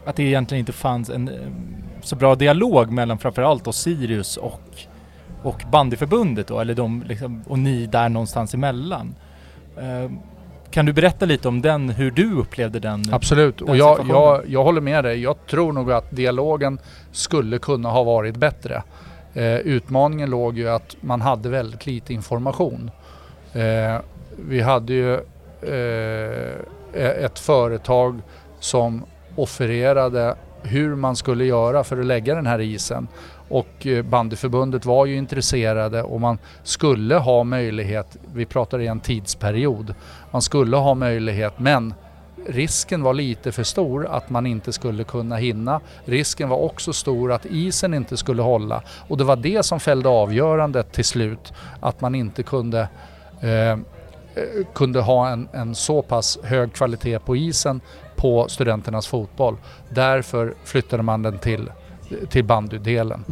Att det egentligen inte fanns en eh, så bra dialog mellan framförallt då Sirius och, och bandyförbundet då, eller de liksom, och ni där någonstans emellan. Ehm, kan du berätta lite om den, hur du upplevde den? Absolut, den och jag, jag, jag håller med dig. Jag tror nog att dialogen skulle kunna ha varit bättre. Eh, utmaningen låg ju att man hade väldigt lite information. Eh, vi hade ju eh, ett företag som offererade hur man skulle göra för att lägga den här isen. Och eh, bandyförbundet var ju intresserade och man skulle ha möjlighet, vi pratar i en tidsperiod, man skulle ha möjlighet men risken var lite för stor att man inte skulle kunna hinna. Risken var också stor att isen inte skulle hålla och det var det som fällde avgörandet till slut. Att man inte kunde, eh, kunde ha en, en så pass hög kvalitet på isen på studenternas fotboll. Därför flyttade man den till till bandydelen.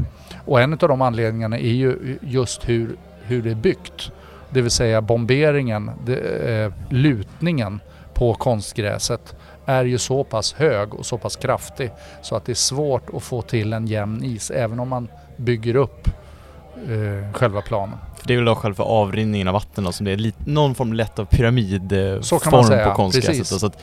Och en av de anledningarna är ju just hur, hur det är byggt. Det vill säga bomberingen, det, eh, lutningen på konstgräset är ju så pass hög och så pass kraftig så att det är svårt att få till en jämn is även om man bygger upp eh, själva planen. För det är väl då själva avrinningen av vatten då, som det är lite, någon form lätt av pyramidform säga, på konstgräset. precis. då, Så att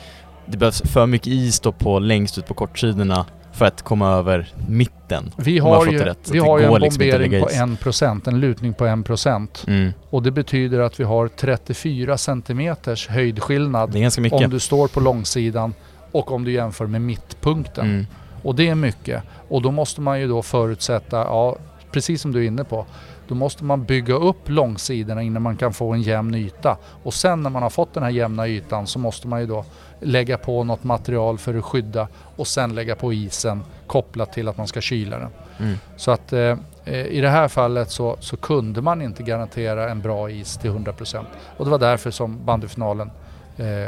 det behövs för mycket is då på längst ut på kortsidorna för att komma över mitten. Vi har ju, rätt, vi har ju en liksom bombering på is. 1%, en lutning på 1%. Mm. Och det betyder att vi har 34 centimeters höjdskillnad Det är ganska mycket. om du står på långsidan och om du jämför med mittpunkten. Mm. Och det är mycket. Och då måste man ju då förutsätta, ja precis som du är inne på, då måste man bygga upp långsidorna innan man kan få en jämn yta. Och sen när man har fått den här jämna ytan så måste man ju då lägga på något material för att skydda och sen lägga på isen kopplat till att man ska kyla den. Mm. Så att eh, eh, i det här fallet så, så kunde man inte garantera en bra is till 100%. Och det var därför som bandyfinalen eh,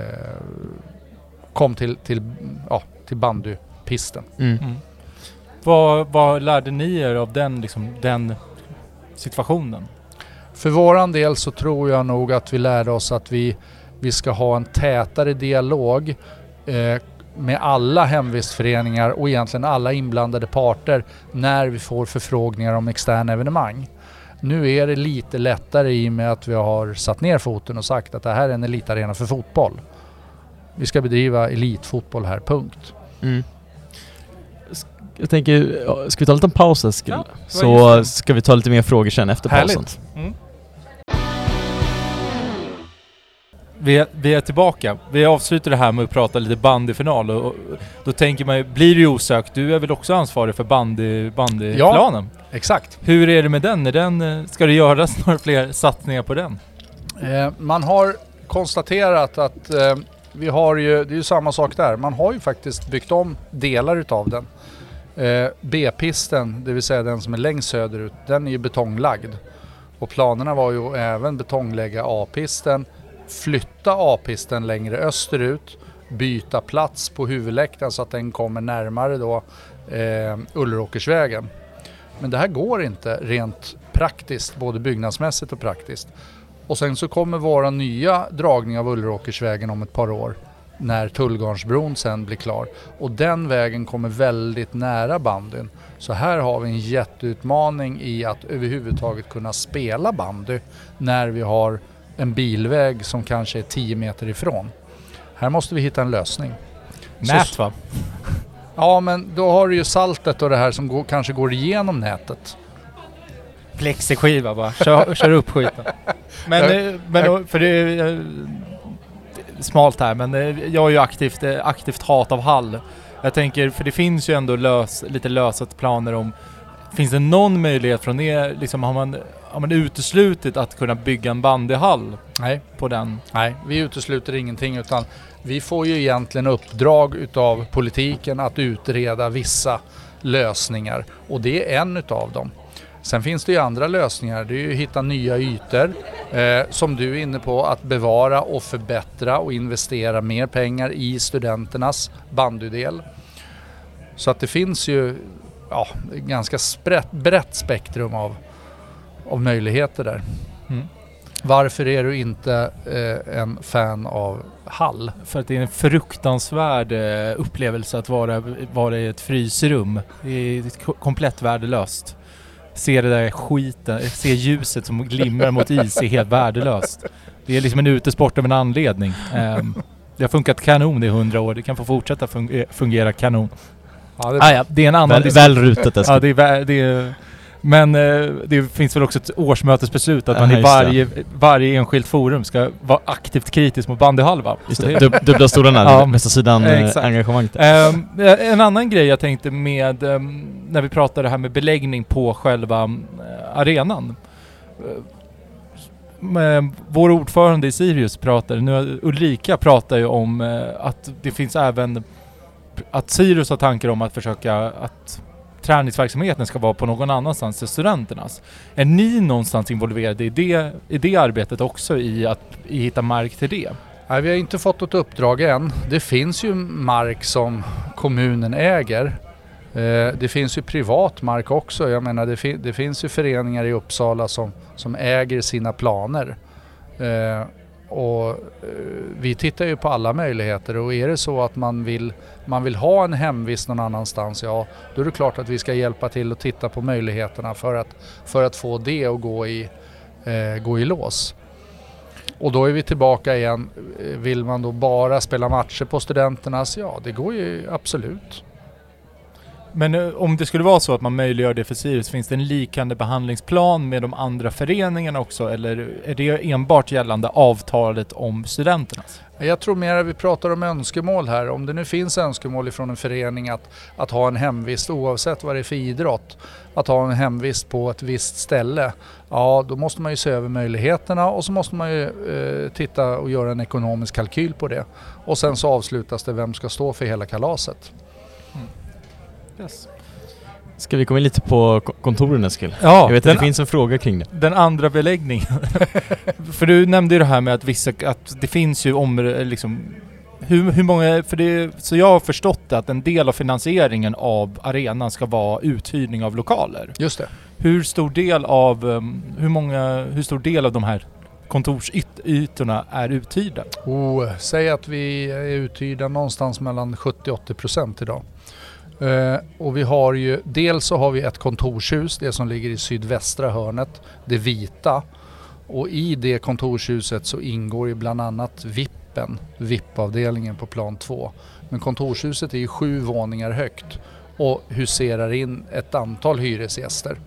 kom till, till, ja, till bandypisten. Mm. Mm. Vad, vad lärde ni er av den, liksom, den situationen? För våran del så tror jag nog att vi lärde oss att vi, vi ska ha en tätare dialog eh, med alla hemvistföreningar och egentligen alla inblandade parter när vi får förfrågningar om externa evenemang. Nu är det lite lättare i och med att vi har satt ner foten och sagt att det här är en elitarena för fotboll. Vi ska bedriva elitfotboll här, punkt. Mm. Jag tänker, ska vi ta en liten paus Eskil? Ja, Så ska vi ta lite mer frågor sen efter pausen. Härligt. Vi är, vi är tillbaka. Vi avslutar det här med att prata lite bandyfinal och, och då tänker man ju, blir det ju osökt, du är väl också ansvarig för bandy, bandyplanen? Exakt. Hur är det med den? Är den? eh, Ska det göras några fler satsningar på den? Eh, man har konstaterat att eh, vi har ju, det är ju samma sak där, man har ju faktiskt byggt om delar utav den. Eh, B-pisten, det vill säga den som är längst söderut, den är ju betonglagd. Och planerna var ju även betonglägga A-pisten, flytta A-pisten längre österut, byta plats på huvudläktaren så att den kommer närmare då eh, Ulleråkersvägen. Men det här går inte rent praktiskt, både byggnadsmässigt och praktiskt. Och sen så kommer våra nya dragning av Ulleråkersvägen om ett par år när Tullgarnsbron sen blir klar. Och den vägen kommer väldigt nära bandyn. Så här har vi en jätteutmaning i att överhuvudtaget kunna spela bandy när vi har en bilväg som kanske är 10 meter ifrån. Här måste vi hitta en lösning. Nät va? Ja men då har du ju saltet och det här som går, kanske går igenom nätet. Plexiskiva bara, kör, kör upp skiten. Men, eh, men för det är eh, smalt här, men eh, jag är ju aktivt, aktivt hat av Hall. Jag tänker, för det finns ju ändå lös, lite lösa planer om Finns det någon möjlighet från er, liksom har man, har man uteslutit att kunna bygga en bandyhall Nej. på den? Nej, vi utesluter ingenting utan vi får ju egentligen uppdrag utav politiken att utreda vissa lösningar och det är en utav dem. Sen finns det ju andra lösningar, det är ju att hitta nya ytor eh, som du är inne på att bevara och förbättra och investera mer pengar i studenternas bandydel. Så att det finns ju ja, ganska brett spektrum av, av möjligheter där. Mm. Varför är du inte eh, en fan av Hall? För att det är en fruktansvärd eh, upplevelse att vara, vara i ett frysrum. Det är ko- komplett värdelöst. Se det där skiten, se ljuset som glimrar mot is är helt värdelöst. Det är liksom en utesport av en anledning. Ehm, det har funkat kanon i hundra år, det kan få fortsätta eh, fungera kanon. Ja, det, Ah, ja, det är en annan Väl, väl rutet Eskil. Ja, det är, det är, men eh, det finns väl också ett årsmötesbeslut att Ja, man i det. varje, varje enskilt forum ska vara aktivt kritisk mot bandyhalva. Just det, dub, dubbla stolarna, Ja. bästa sidan Eh, eh. Ehm, en annan grej jag tänkte med, ehm, när vi pratade det här med beläggning på själva eh, arenan. Eh, vår ordförande i Sirius pratade, nu Ulrika pratar ju om eh, att det finns även, att Sirius har tankar om att försöka att träningsverksamheten ska vara på någon annanstans än studenternas. Är ni någonstans involverade i det, i det arbetet också i att i hitta mark till det? nej, vi har inte fått något uppdrag än. Det finns ju mark som kommunen äger. Eh, det finns ju privat mark också. Jag menar det, fin det finns ju föreningar i Uppsala som, som äger sina planer. Eh, och eh, vi tittar ju på alla möjligheter och är det så att man vill, man vill ha en hemvist någon annanstans, ja då är det klart att vi ska hjälpa till och titta på möjligheterna för att, för att få det att gå i, eh, gå i lås. Och då är vi tillbaka igen. Eh, vill man då bara spela matcher på studenternas? Ja, det går ju absolut. Men eh, om det skulle vara så att man möjliggör det för Sirius, finns det en likande behandlingsplan med de andra föreningarna också eller är det enbart gällande avtalet om studenternas? Jag tror mer att vi pratar om önskemål här. Om det nu finns önskemål ifrån en förening att, att ha en hemvist oavsett vad det är för idrott, att ha en hemvist på ett visst ställe, ja då måste man ju se över möjligheterna och så måste man ju eh, titta och göra en ekonomisk kalkyl på det. Och sen så avslutas det, vem ska stå för hela kalaset? Yes. Ska vi komma in lite på ko- kontoren Eskil? Ja, Jag vet att den, det finns en fråga kring det. den andra beläggningen. för du nämnde ju det här med att vissa, att det finns ju områden liksom hur, hur många, för det, så jag har förstått det att en del av finansieringen av arenan ska vara uthyrning av lokaler. Just det. Hur stor del av, um, hur många, hur stor del av de här kontorsytorna är uthyrda? Oh, säg att vi är uthyrda någonstans mellan 70-80 procent idag. Eh, och vi har ju, dels så har vi ett kontorshus, det som ligger i sydvästra hörnet, det vita. Och i det kontorshuset så ingår ju bland annat VIPen, VIP-avdelningen på plan 2. Men kontorshuset är ju sju våningar högt och huserar in ett antal hyresgäster.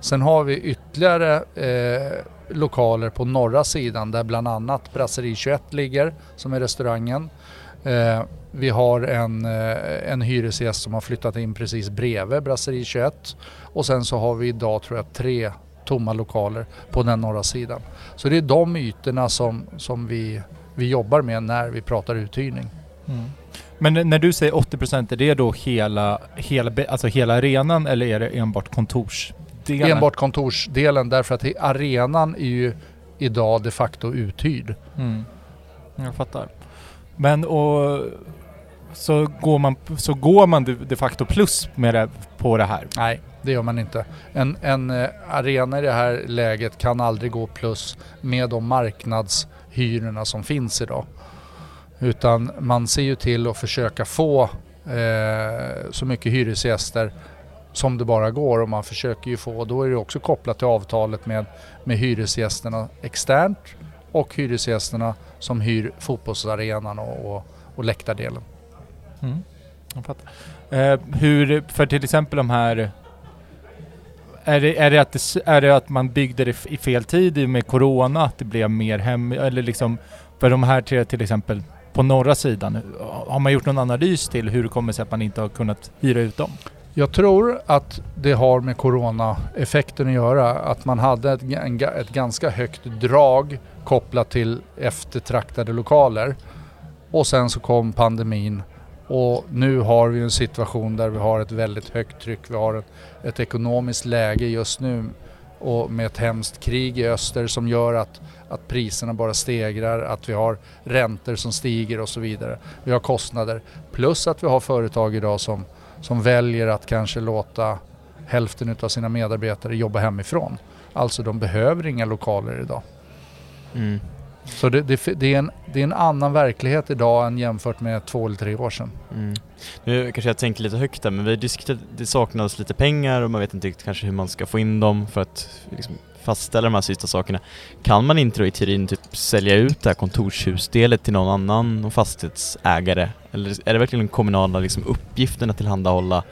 Sen har vi ytterligare eh, lokaler på norra sidan där bland annat Brasserie 21 ligger, som är restaurangen. Eh, vi har en, eh, en hyresgäst som har flyttat in precis bredvid Brasserie 21 och sen så har vi idag tror jag tre tomma lokaler på den norra sidan. Så det är de ytorna som, som vi, vi jobbar med när vi pratar uthyrning. Men när du säger 80% är det då hela, hela, alltså hela arenan eller är det enbart kontorsdelen? Enbart kontorsdelen därför att arenan är ju idag de facto uthyrd. Mm. Jag fattar. Men och så går man, så går man de facto plus med det, på det här? Nej, det gör man inte. En, en eh, arena i det här läget kan aldrig gå plus med de marknadshyrorna som finns idag. Utan man ser ju till att försöka få eh, så mycket hyresgäster som det bara går och man försöker ju få, då är det också kopplat till avtalet med, med hyresgästerna externt och hyresgästerna som hyr fotbollsarenan och, och, och läktardelen. Mm. Jag fattar. Eh, hur, för till exempel de här... Är det, är, det att det, är det att man byggde det i fel tid i och med Corona, att det blev mer hem... Eller liksom... För de här tre till exempel på norra sidan, har man gjort någon analys till hur det kommer sig att man inte har kunnat hyra ut dem? Jag tror att det har med corona-effekten att göra. Att man hade ett, en, ett ganska högt drag kopplat till eftertraktade lokaler. Och sen så kom pandemin och nu har vi en situation där vi har ett väldigt högt tryck. Vi har ett, ett ekonomiskt läge just nu och med ett hemskt krig i öster som gör att, att priserna bara stegrar, att vi har räntor som stiger och så vidare. Vi har kostnader. Plus att vi har företag idag som som väljer att kanske låta hälften av sina medarbetare jobba hemifrån. Alltså de behöver inga lokaler idag. Mm. Så det, det, det, är en, det är en annan verklighet idag än jämfört med två eller tre år sedan. Mm. Nu kanske jag tänker lite högt där men vi diskuterat det saknas lite pengar och man vet inte riktigt kanske hur man ska få in dem för att liksom, fastställa de här sista sakerna. Kan man inte då i teorin typ sälja ut det här kontorshusdelet till någon annan fastighetsägare? Eller är det verkligen den kommunala liksom, uppgiften att tillhandahålla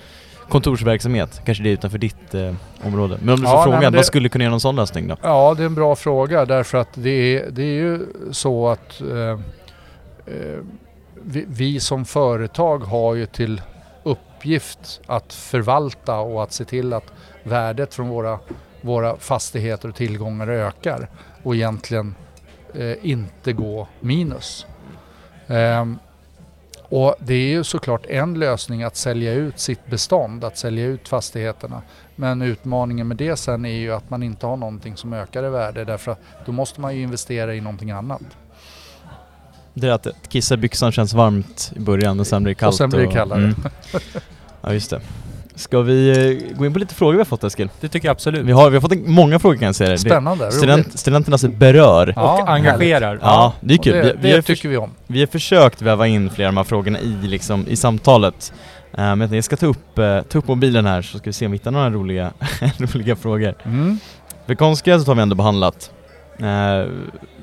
kontorsverksamhet? Kanske det är utanför ditt eh, område. Men om du Ja, får nej, frågan, det- vad skulle kunna göra någon sån lösning då? Ja, det är en bra fråga därför att det är, det är ju så att eh, eh, vi, vi som företag har ju till uppgift att förvalta och att se till att värdet från våra, våra fastigheter och tillgångar ökar och egentligen eh, inte gå minus. Och det är ju såklart en lösning att sälja ut sitt bestånd, att sälja ut fastigheterna. Men utmaningen med det sen är ju att man inte har någonting som ökar i värde därför att då måste man ju investera i någonting annat. Det är att kissa i byxan känns varmt i början och sen blir det kallt. sen blir det kallare. Ja just det. Ska vi eh, gå in på lite frågor vi har fått Eskil? Det tycker jag absolut. Vi har, vi har fått en, många frågor kan jag säga. Det- Spännande, roligt. Student, studenternas berör. Ja, och engagerar. Ja, det är kul. Det, vi, vi, det har tycker vi om. vi har försökt väva in flera av de här frågorna i, liksom, i samtalet. Eh, men jag ska ta upp, eh, ta upp mobilen här så ska vi se om vi hittar några roliga, roliga frågor. Mm. För konstgräset har vi ändå behandlat. Eh,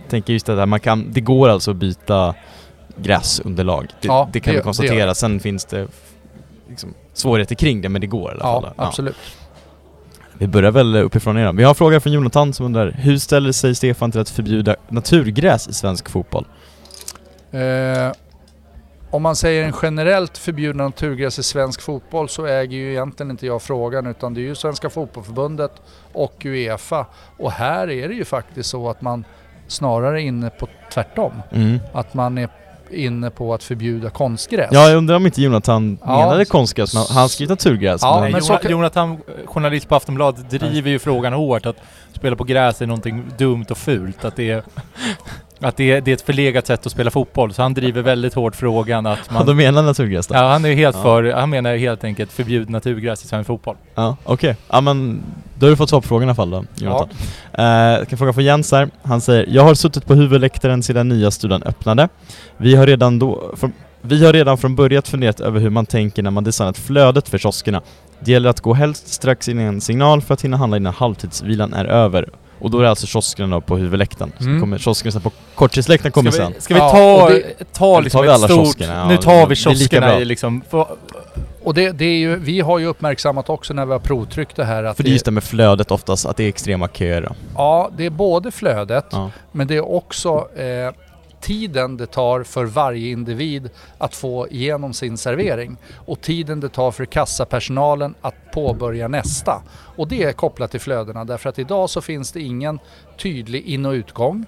tänker just det där, man kan, det går alltså att byta gräsunderlag. Det, Ja, det kan det- vi det konstatera. det. Sen finns det liksom, svårigheter kring det, men det går i alla Ja, fall. absolut. Vi börjar väl uppifrån igen. Vi har en fråga från Jonathan som undrar Hur ställer sig Stefan till att förbjuda naturgräs i svensk fotboll? Eh, om man säger en generellt förbjudna naturgräs i svensk fotboll så äger ju egentligen inte jag frågan utan det är ju Svenska Fotbollförbundet och Uefa. Och här är det ju faktiskt så att man snarare är inne på tvärtom. Mm. Att man är inne på att förbjuda konstgräs. Ja, jag undrar om inte Jonathan Ja. menade konstgräs, men han skrev naturgräs. Ja, men men så Jona- kan- Jonathan, journalist på Aftonbladet, driver ju frågan hårt att spela på gräs är någonting dumt och fult. Att det är, att det är, det är ett förlegat sätt att spela fotboll. Så han driver väldigt hårt frågan att ja, man... de menar naturgräs då? Ja, han är helt Ja. för... Han menar helt enkelt förbjud naturgräs i svensk fotboll. Ja, okej. Ja men, då har du fått svar på frågan i alla fall då, Jonathan. Eh, jag kan fråga från Jens här. Han säger Jag har suttit på huvudläktaren sedan nya studion öppnade. Vi har redan då... Från, vi har redan från början funderat över hur man tänker när man designat flödet för kioskerna. Det gäller att gå helst strax in i en signal för att hinna handla innan halvtidsvilan är över. Och då är det alltså kioskerna på huvudläktaren. Så Mm. kommer kioskerna sen på korttidsläktaren kommer ska sen. vi, ska vi Ja, ta, och det- ta liksom tar vi ett alla stort... kioskerna? Ja, nu tar vi kioskerna bra. i liksom... För, Och det, det är ju, vi har ju uppmärksammat också när vi har provtryckt det här att För det är just det med flödet oftast, att det är extrema köer ja, det är både flödet Ja. Men det är också eh, tiden det tar för varje individ att få igenom sin servering och tiden det tar för kassapersonalen att påbörja nästa. Och det är kopplat till flödena därför att idag så finns det ingen tydlig in och utgång.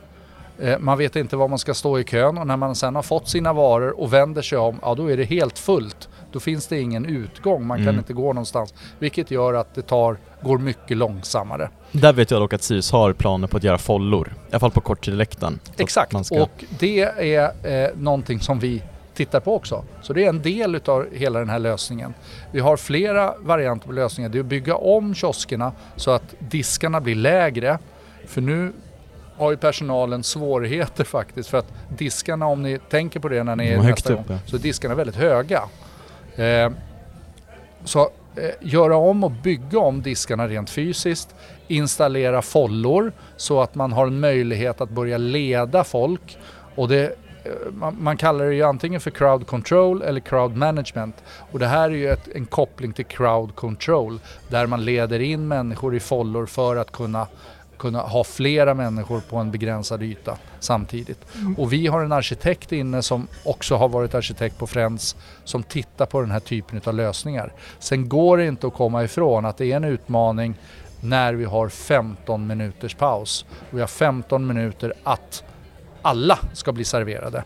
Eh, man vet inte var man ska stå i kön och när man sen har fått sina varor och vänder sig om, ja då är det helt fullt. Då finns det ingen utgång, man kan Mm. inte gå någonstans. Vilket gör att det tar, går mycket långsammare. Där vet jag dock att Sirius har planer på att göra follor. I alla fall på korttidsläktaren. Så att Exakt, ska... och det är eh, någonting som vi tittar på också. Så det är en del utav hela den här lösningen. Vi har flera varianter på lösningar. Det är att bygga om kioskerna så att diskarna blir lägre. För nu har ju personalen svårigheter faktiskt för att diskarna, om ni tänker på det när ni De är är högt nästa upp, gång, ja. så är diskarna väldigt höga. Eh, så eh, göra om och bygga om diskarna rent fysiskt, installera follor så att man har en möjlighet att börja leda folk. Och det, eh, man, man kallar det ju antingen för crowd control eller crowd management. Och det här är ju ett, en koppling till crowd control där man leder in människor i follor för att kunna kunna ha flera människor på en begränsad yta samtidigt. Och vi har en arkitekt inne som också har varit arkitekt på Friends som tittar på den här typen av lösningar. Sen går det inte att komma ifrån att det är en utmaning när vi har 15 minuters paus. Och vi har 15 minuter att alla ska bli serverade.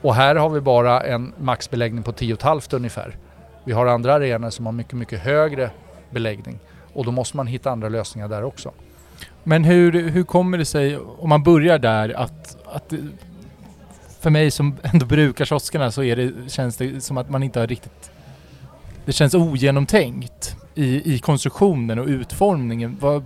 Och här har vi bara en maxbeläggning på 10,5 ungefär. Vi har andra arenor som har mycket, mycket högre beläggning. Och då måste man hitta andra lösningar där också. Men hur, hur kommer det sig, om man börjar där, att, att för mig som ändå brukar kioskerna så är det, känns det som att man inte har riktigt... Det känns ogenomtänkt i, i konstruktionen och utformningen. Vad,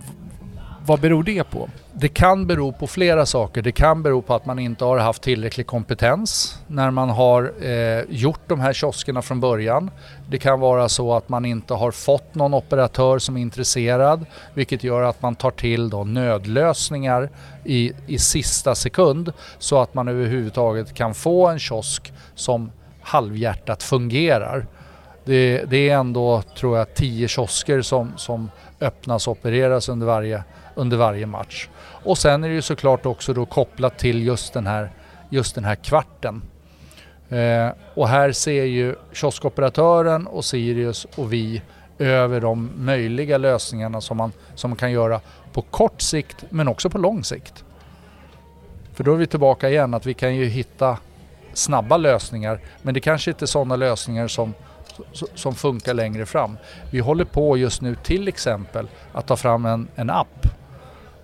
vad beror det på? Det kan bero på flera saker. Det kan bero på att man inte har haft tillräcklig kompetens när man har eh, gjort de här kioskerna från början. Det kan vara så att man inte har fått någon operatör som är intresserad vilket gör att man tar till då nödlösningar i, i sista sekund så att man överhuvudtaget kan få en kiosk som halvhjärtat fungerar. Det, det är ändå, tror jag, tio kiosker som, som öppnas och opereras under varje, under varje match. Och sen är det ju såklart också då kopplat till just den här, just den här kvarten. Eh, och här ser ju kioskoperatören och Sirius och vi över de möjliga lösningarna som man, som man kan göra på kort sikt men också på lång sikt. För då är vi tillbaka igen att vi kan ju hitta snabba lösningar men det kanske inte är sådana lösningar som, som funkar längre fram. Vi håller på just nu till exempel att ta fram en, en app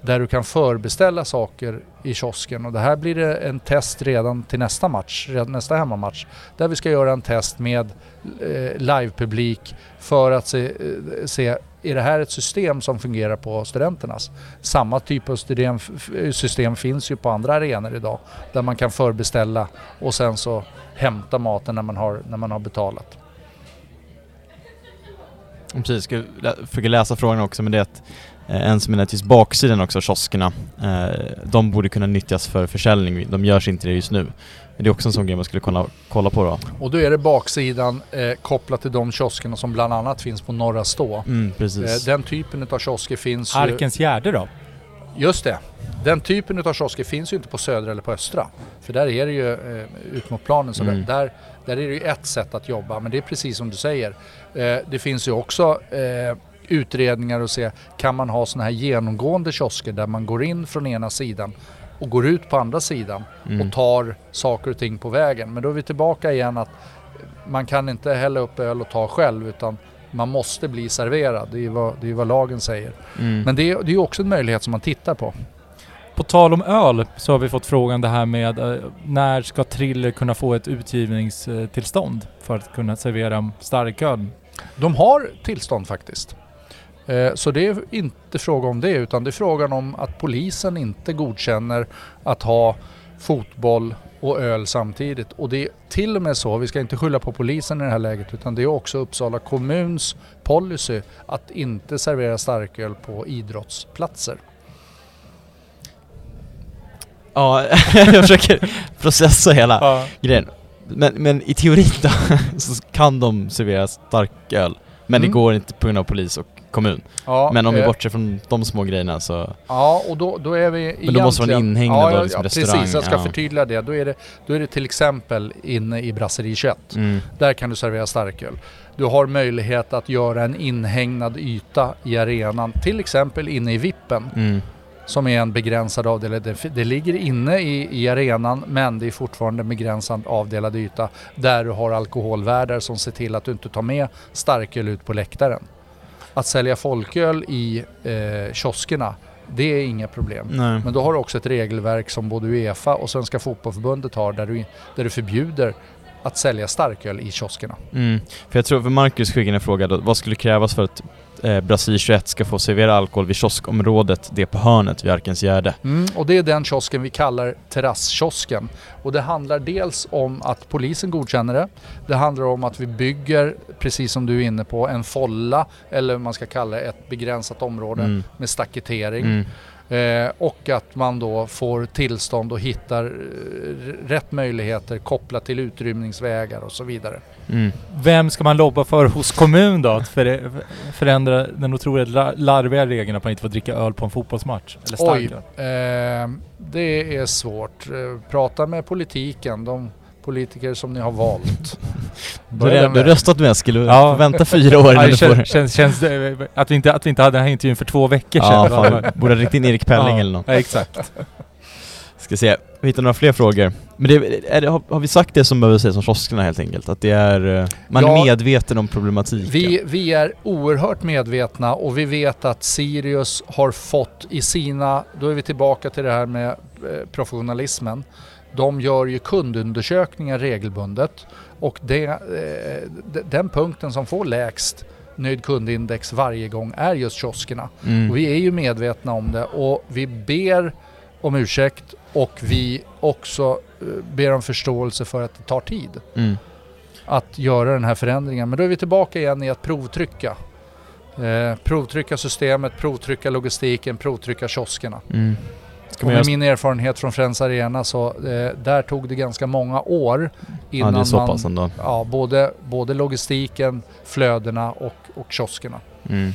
där du kan förbeställa saker i kiosken och det här blir det en test redan till nästa match, nästa hemmamatch. Där vi ska göra en test med eh, livepublik för att se, eh, se är det här ett system som fungerar på studenternas? Samma typ av system, eh, system finns ju på andra arenor idag där man kan förbeställa och sen så hämta maten när man har, när man har betalat. Precis, jag försöker läsa frågan också men det är att en som är till baksidan också kioskerna, eh, de borde kunna nyttjas för försäljning, de görs inte det just nu. Det är också en sån grej man skulle kunna kolla på då. Och då är det baksidan eh, kopplat till de kioskerna som bland annat finns på Norra Stå. Mm, Eh, precis. den typen av kiosker finns ju... Arkens Gärde då? Just det. Den typen av kiosker finns ju inte på Södra eller på Östra. För där är det ju eh, ut mot planen. Så Mm. där, där är det ju ett sätt att jobba. Men det är precis som du säger. Eh, det finns ju också eh, utredningar och se, kan man ha sådana här genomgående kiosker där man går in från ena sidan och går ut på andra sidan Mm. och tar saker och ting på vägen. Men då är vi tillbaka igen att man kan inte hälla upp öl och ta själv utan man måste bli serverad. Det är ju vad, det är vad lagen säger. Mm. Men det är det är också en möjlighet som man tittar på. På tal om öl så har vi fått frågan det här med eh, när ska Triller kunna få ett utgivningstillstånd för att kunna servera starköl? De har tillstånd faktiskt. Eh, Så det är inte fråga om det utan det är frågan om att polisen inte godkänner att ha fotboll och öl samtidigt. Och det är till och med så, vi ska inte skylla på polisen i det här läget, utan det är också Uppsala kommuns policy att inte servera starköl på idrottsplatser. Ja, jag försöker processa hela Ja. grejen. Men, men i teorin då, så kan de servera starköl. Men Mm. det går inte på grund av polis och kommun. Ja, men om vi eh, bortser från de små grejerna så... Ja, och då, då är vi Men då måste vara en egentligen- inhägnad ja, ja, liksom ja, restaurang, Precis, jag ska ja. förtydliga det. Då är det, då är det till exempel inne i Brasserie 21. Mm. Där kan du servera starköl. Du har möjlighet att göra en inhägnad yta i arenan, till exempel inne i vippen Mm. som är en begränsad avdelad. Det, det ligger inne i, i arenan men det är fortfarande en begränsad avdelad yta där du har alkoholvärdar som ser till att du inte tar med starköl ut på läktaren. Att sälja folköl i eh, kioskerna, det är inga problem. Nej. Men då har du också ett regelverk som både Uefa och Svenska Fotbollförbundet har där du, där du förbjuder att sälja starköl i kioskerna. Mm. För jag tror, för Marcus skickade en fråga då, vad skulle krävas för att eh, Brasil 21 ska få servera alkohol vid kioskområdet, det på hörnet vid Arkens Gärde? Mm, och det är den kiosken vi kallar terrasskiosken. Och det handlar dels om att polisen godkänner det. Det handlar om att vi bygger, precis som du är inne på, en folla eller vad man ska kalla det, ett begränsat område Mm. med staketering. Mm. Eh, och att man då får tillstånd och hittar eh, rätt möjligheter kopplat till utrymningsvägar och så vidare. Mm. Vem ska man lobba för hos kommun då? Att för, förändra den otroligt la- larviga regeln att man inte får dricka öl på en fotbollsmatch? Eller Oj, eh, det är svårt. Eh, prata med politiken, de politiker som ni har valt. Du har röstat med, du Ja. vänta fyra år innan du får... känns, känns, det, att, vi inte, att vi inte hade den här intervjun för två veckor sedan. Ja, fan, borde ha ringt in Erik Pelling Ja, eller något. Ja, exakt. Ska se, vi hittar några fler frågor. Men det, är det, har, har vi sagt det som behöver sägas om kioskerna helt enkelt? Att det är... eh, Man Ja. är medveten om problematiken? Vi, vi är oerhört medvetna och vi vet att Sirius har fått i sina, då är vi tillbaka till det här med eh, professionalismen. De gör ju kundundersökningar regelbundet och det, eh, den punkten som får lägst nöjd kundindex varje gång är just kioskerna. Mm. Vi är ju medvetna om det och vi ber om ursäkt och vi också eh, ber om förståelse för att det tar tid Mm. att göra den här förändringen. Men då är vi tillbaka igen i att provtrycka. Eh, provtrycka systemet, provtrycka logistiken, provtrycka kioskerna. Mm. Ska Och med min erfarenhet från Friends Arena så eh, där tog det ganska många år Ja, innan det är så man... pass ändå. Ja, både, både logistiken, flödena och, och kioskerna. Mm.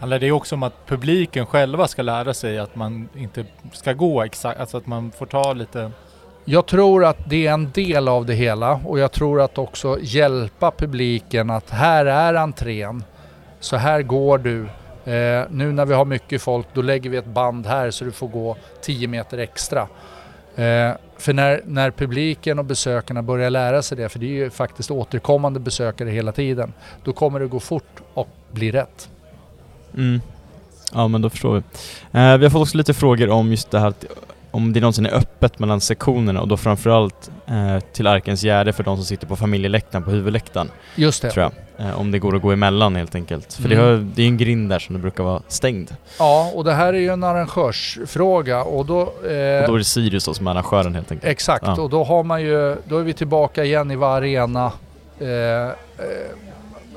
Handlar det också om att publiken själva ska lära sig att man inte ska gå exakt, alltså att man får ta lite... Jag tror att det är en del av det hela och jag tror att också hjälpa publiken att här är entrén. Så här går du. Eh, nu när vi har mycket folk då lägger vi ett band här så du får gå 10 meter extra. Eh, för när, när publiken och besökarna börjar lära sig det, för det är ju faktiskt återkommande besökare hela tiden, då kommer det gå fort och bli rätt. Mm. Ja men då förstår vi. Eh, vi har fått också lite frågor om just det här att om det någonsin är öppet mellan sektionerna och då framförallt eh, till Arkens Gärde för de som sitter på familjeläktaren på huvudläktaren. Just det. Tror jag. Eh, om det går att gå emellan helt enkelt. För det, Mm. har, det är ju en grind där som det brukar vara stängd. Ja, och det här är ju en arrangörsfråga och då... Och då Eh, är det Sirius då som är arrangören helt enkelt. exakt, Ja. och då har man ju... Då är vi tillbaka igen i vad arena... Eh, eh,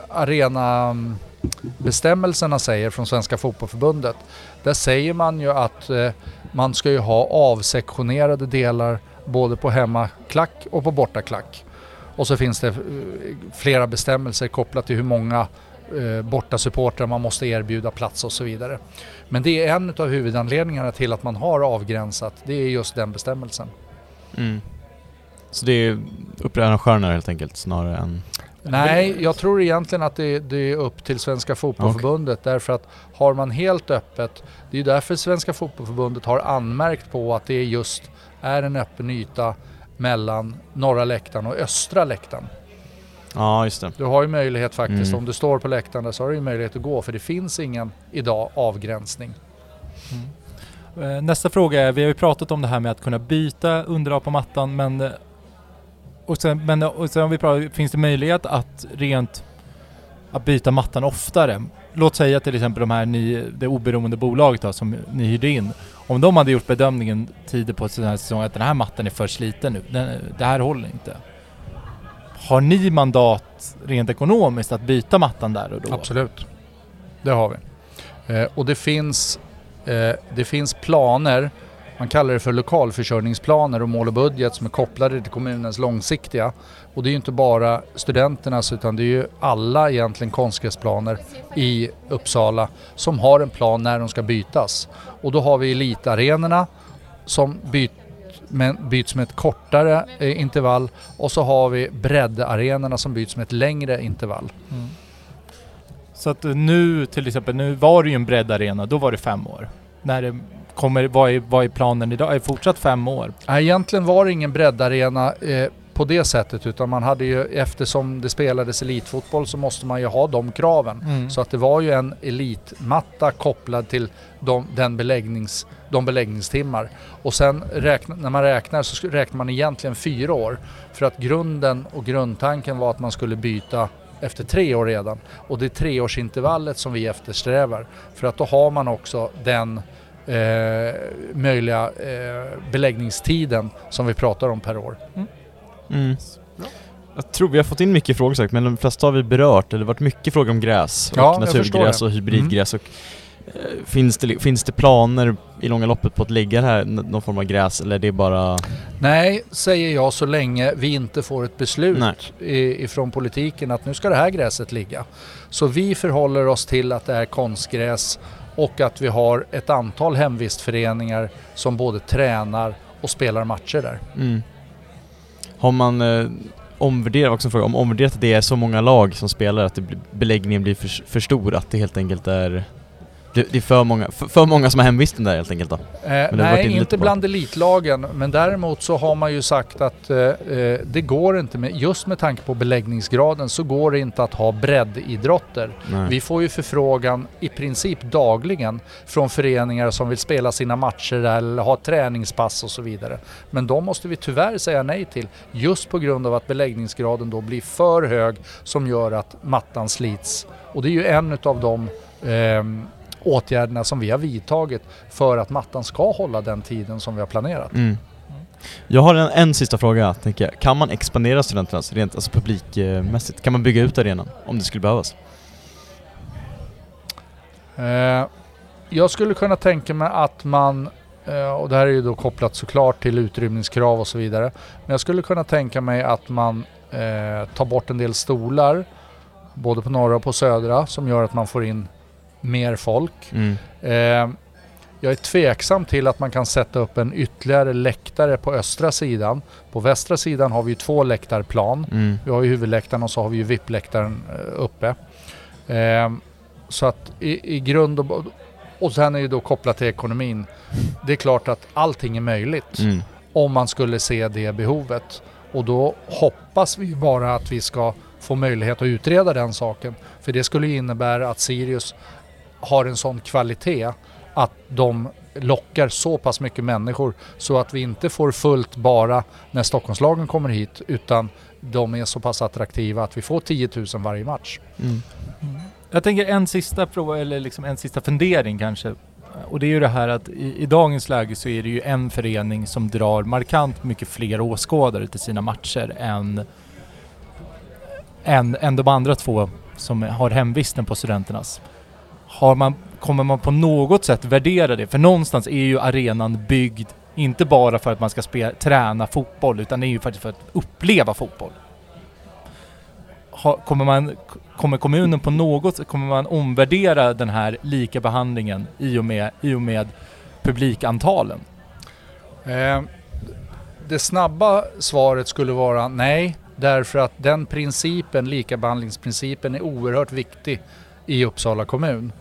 arena mm, bestämmelserna säger från Svenska Fotbollförbundet. Där säger man ju att eh, man ska ju ha avsektionerade delar både på hemmaklack och på bortaklack. Och så finns det eh, flera bestämmelser kopplat till hur många borta bortasupportrar man måste erbjuda plats och så vidare. Men det är en av huvudanledningarna till att man har avgränsat, det är just den bestämmelsen. Mm. Så det är upprörande stjärnor helt enkelt snarare än... Nej, jag tror egentligen att det, det är upp till Svenska Fotbollförbundet därför att har man helt öppet, det är därför Svenska Fotbollförbundet har anmärkt på att det just är en öppen yta mellan norra läktaren och östra läktaren. Ja, just det. Du har ju möjlighet faktiskt, Mm. om du står på läktaren där så har du ju möjlighet att gå för det finns ingen idag avgränsning. Eh, Nästa fråga är, vi har ju pratat om det här med att kunna byta underlag på mattan men eh, och sen, men, och sen om, vi pratar, finns det möjlighet att rent att byta mattan oftare? Låt säga till exempel de här ni, det oberoende bolaget då, som ni hyrde in. Om de hade gjort bedömningen tidigt på den här säsongen att den här mattan är för sliten nu, den, det här håller inte. Har ni mandat rent ekonomiskt att byta mattan där och då? Absolut. Det har vi. Eh, och det finns, eh, det finns planer, man kallar det för lokalförsörjningsplaner och mål och budget som är kopplade till kommunens långsiktiga. Och det är ju inte bara studenternas utan det är ju alla egentligen konstgräsplaner i Uppsala som har en plan när de ska bytas. Och då har vi elitarenorna som byter men byts med ett kortare eh, intervall och så har vi breddarenorna som byts med ett längre intervall. Mm. Så att nu till exempel, nu var det ju en breddarena, då var det fem år. När det kommer, vad är, vad är planen idag? Är det fortsatt fem år? Nej, egentligen var det ingen breddarena eh, på det sättet utan man hade ju eftersom det spelades elitfotboll så måste man ju ha de kraven. Så att det var ju en elitmatta kopplad till de, den beläggnings, de beläggningstimmar. Och sen räkna, när man räknar så räknar man egentligen fyra år. För att grunden och grundtanken var att man skulle byta efter tre år redan. Och det är treårsintervallet som vi eftersträvar. För att då har man också den eh, möjliga eh, beläggningstiden som vi pratar om per år. Mm. Jag tror vi har fått in mycket frågor sagt, men de flesta har vi berört. Det har varit mycket frågor om gräs och Ja, naturgräs och hybridgräs. Och, eh, finns, det, finns det planer i långa loppet på att lägga det här, någon form av gräs, eller är det bara... Nej, säger jag så länge vi inte får ett beslut i- ifrån politiken att nu ska det här gräset ligga. Så vi förhåller oss till att det är konstgräs och att vi har ett antal hemvistföreningar som både tränar och spelar matcher där. Mm. Har man eh, omvärderat, också en fråga, om omvärderat att det är så många lag som spelar att det beläggningen blir för, för stor, att det helt enkelt är... Det, det är för många, för, för många som har hemvisten där helt enkelt då? Eh, nej, inte bland elitlagen. Men däremot så har man ju sagt att eh, eh, det går inte, med, just med tanke på beläggningsgraden, så går det inte att ha breddidrotter. Nej. Vi får ju förfrågan i princip dagligen från föreningar som vill spela sina matcher eller ha träningspass och så vidare. Men de måste vi tyvärr säga nej till just på grund av att beläggningsgraden då blir för hög som gör att mattan slits. Och det är ju en av de ehm, åtgärderna som vi har vidtagit för att mattan ska hålla den tiden som vi har planerat. Mm. Jag har en, en sista fråga, tänker jag. Kan man expandera studenternas, rent alltså publikmässigt? Kan man bygga ut arenan om det skulle behövas? Eh, jag skulle kunna tänka mig att man, eh, och det här är ju då kopplat såklart till utrymningskrav och så vidare, men jag skulle kunna tänka mig att man eh, tar bort en del stolar, både på norra och på södra, som gör att man får in mer folk. Mm. Eh, jag är tveksam till att man kan sätta upp en ytterligare läktare på östra sidan. På västra sidan har vi två läktarplan. Mm. Vi har ju huvudläktaren och så har vi ju VIP-läktaren eh, uppe. Ehm, så att i, i grund och och sen är det då kopplat till ekonomin. Det är klart att allting är möjligt Mm. om man skulle se det behovet. Och då hoppas vi bara att vi ska få möjlighet att utreda den saken. För det skulle innebära att Sirius har en sån kvalitet att de lockar så pass mycket människor så att vi inte får fullt bara när Stockholmslagen kommer hit utan de är så pass attraktiva att vi får 10 000 varje match. Mm. Jag tänker en sista fråga, eller liksom en sista fundering kanske. Och det är ju det här att i, i dagens läge så är det ju en förening som drar markant mycket fler åskådare till sina matcher än, än, än de andra två som har hemvisten på studenternas. Har man, kommer man på något sätt värdera det? För någonstans är ju arenan byggd inte bara för att man ska spela, träna fotboll utan det är ju faktiskt för att uppleva fotboll. Ha, kommer, man, kommer kommunen på något sätt, kommer man omvärdera den här lika behandlingen i och med, i och med publikantalen? Eh, det snabba svaret skulle vara nej, därför att den principen, likabehandlingsprincipen, är oerhört viktig i Uppsala kommun.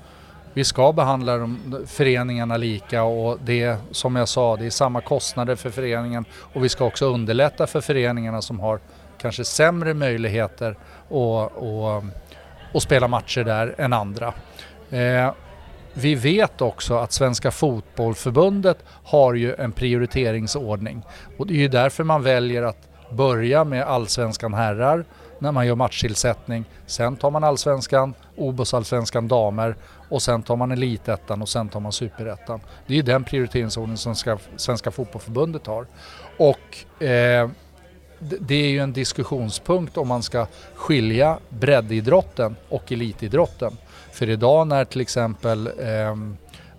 Vi ska behandla de, föreningarna lika och det som jag sa, det är samma kostnader för föreningen och vi ska också underlätta för föreningarna som har kanske sämre möjligheter att, att, att spela matcher där än andra. Eh, vi vet också att Svenska Fotbollförbundet har ju en prioriteringsordning och det är ju därför man väljer att börja med Allsvenskan herrar när man gör matchtillsättning. Sen tar man Allsvenskan, OBOS-allsvenskan damer och sen tar man Elitettan och sen tar man Superettan. Det är ju den prioriteringsordning som ska, Svenska Fotbollförbundet har. Och eh, det är ju en diskussionspunkt om man ska skilja breddidrotten och elitidrotten. För idag när till exempel eh,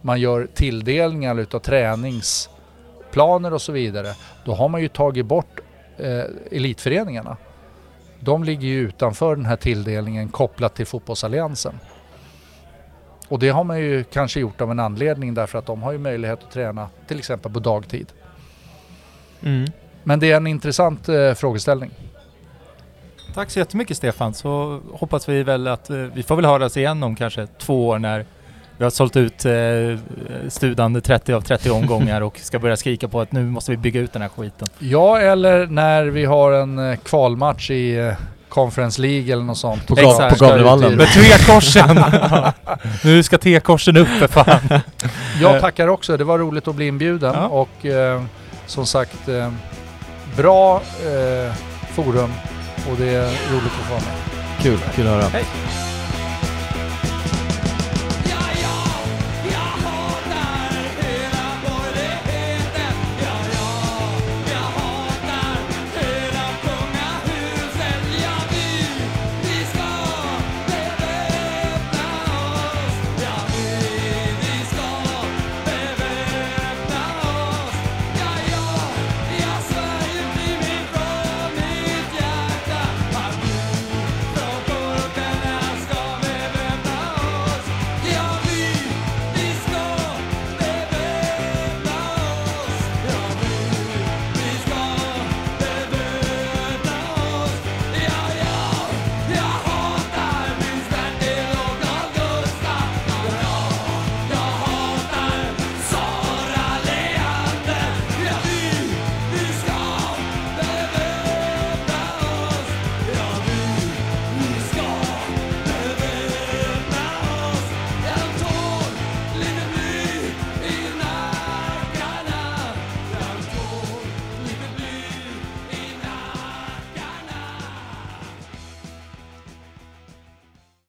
man gör tilldelningar utav träningsplaner och så vidare, då har man ju tagit bort eh, elitföreningarna. De ligger ju utanför den här tilldelningen kopplat till fotbollsalliansen. Och det har man ju kanske gjort av en anledning därför att de har ju möjlighet att träna till exempel på dagtid. Mm. Men det är en intressant eh, frågeställning. Tack så jättemycket Stefan, så hoppas vi väl att eh, vi får väl höras igen om kanske två år när vi har sålt ut eh, studan 30 av 30 omgångar och ska börja skrika på att nu måste vi bygga ut den här skiten. Ja, eller när vi har en eh, kvalmatch i eh, Conference League eller något sånt. På, Exakt. På Gavlevallen. Med T-korsen! nu ska T-korsen upp för fan. Jag tackar också, det var roligt att bli inbjuden Ja. och eh, som sagt eh, bra eh, forum och det är roligt att få vara med. Kul, kul att höra. Hej.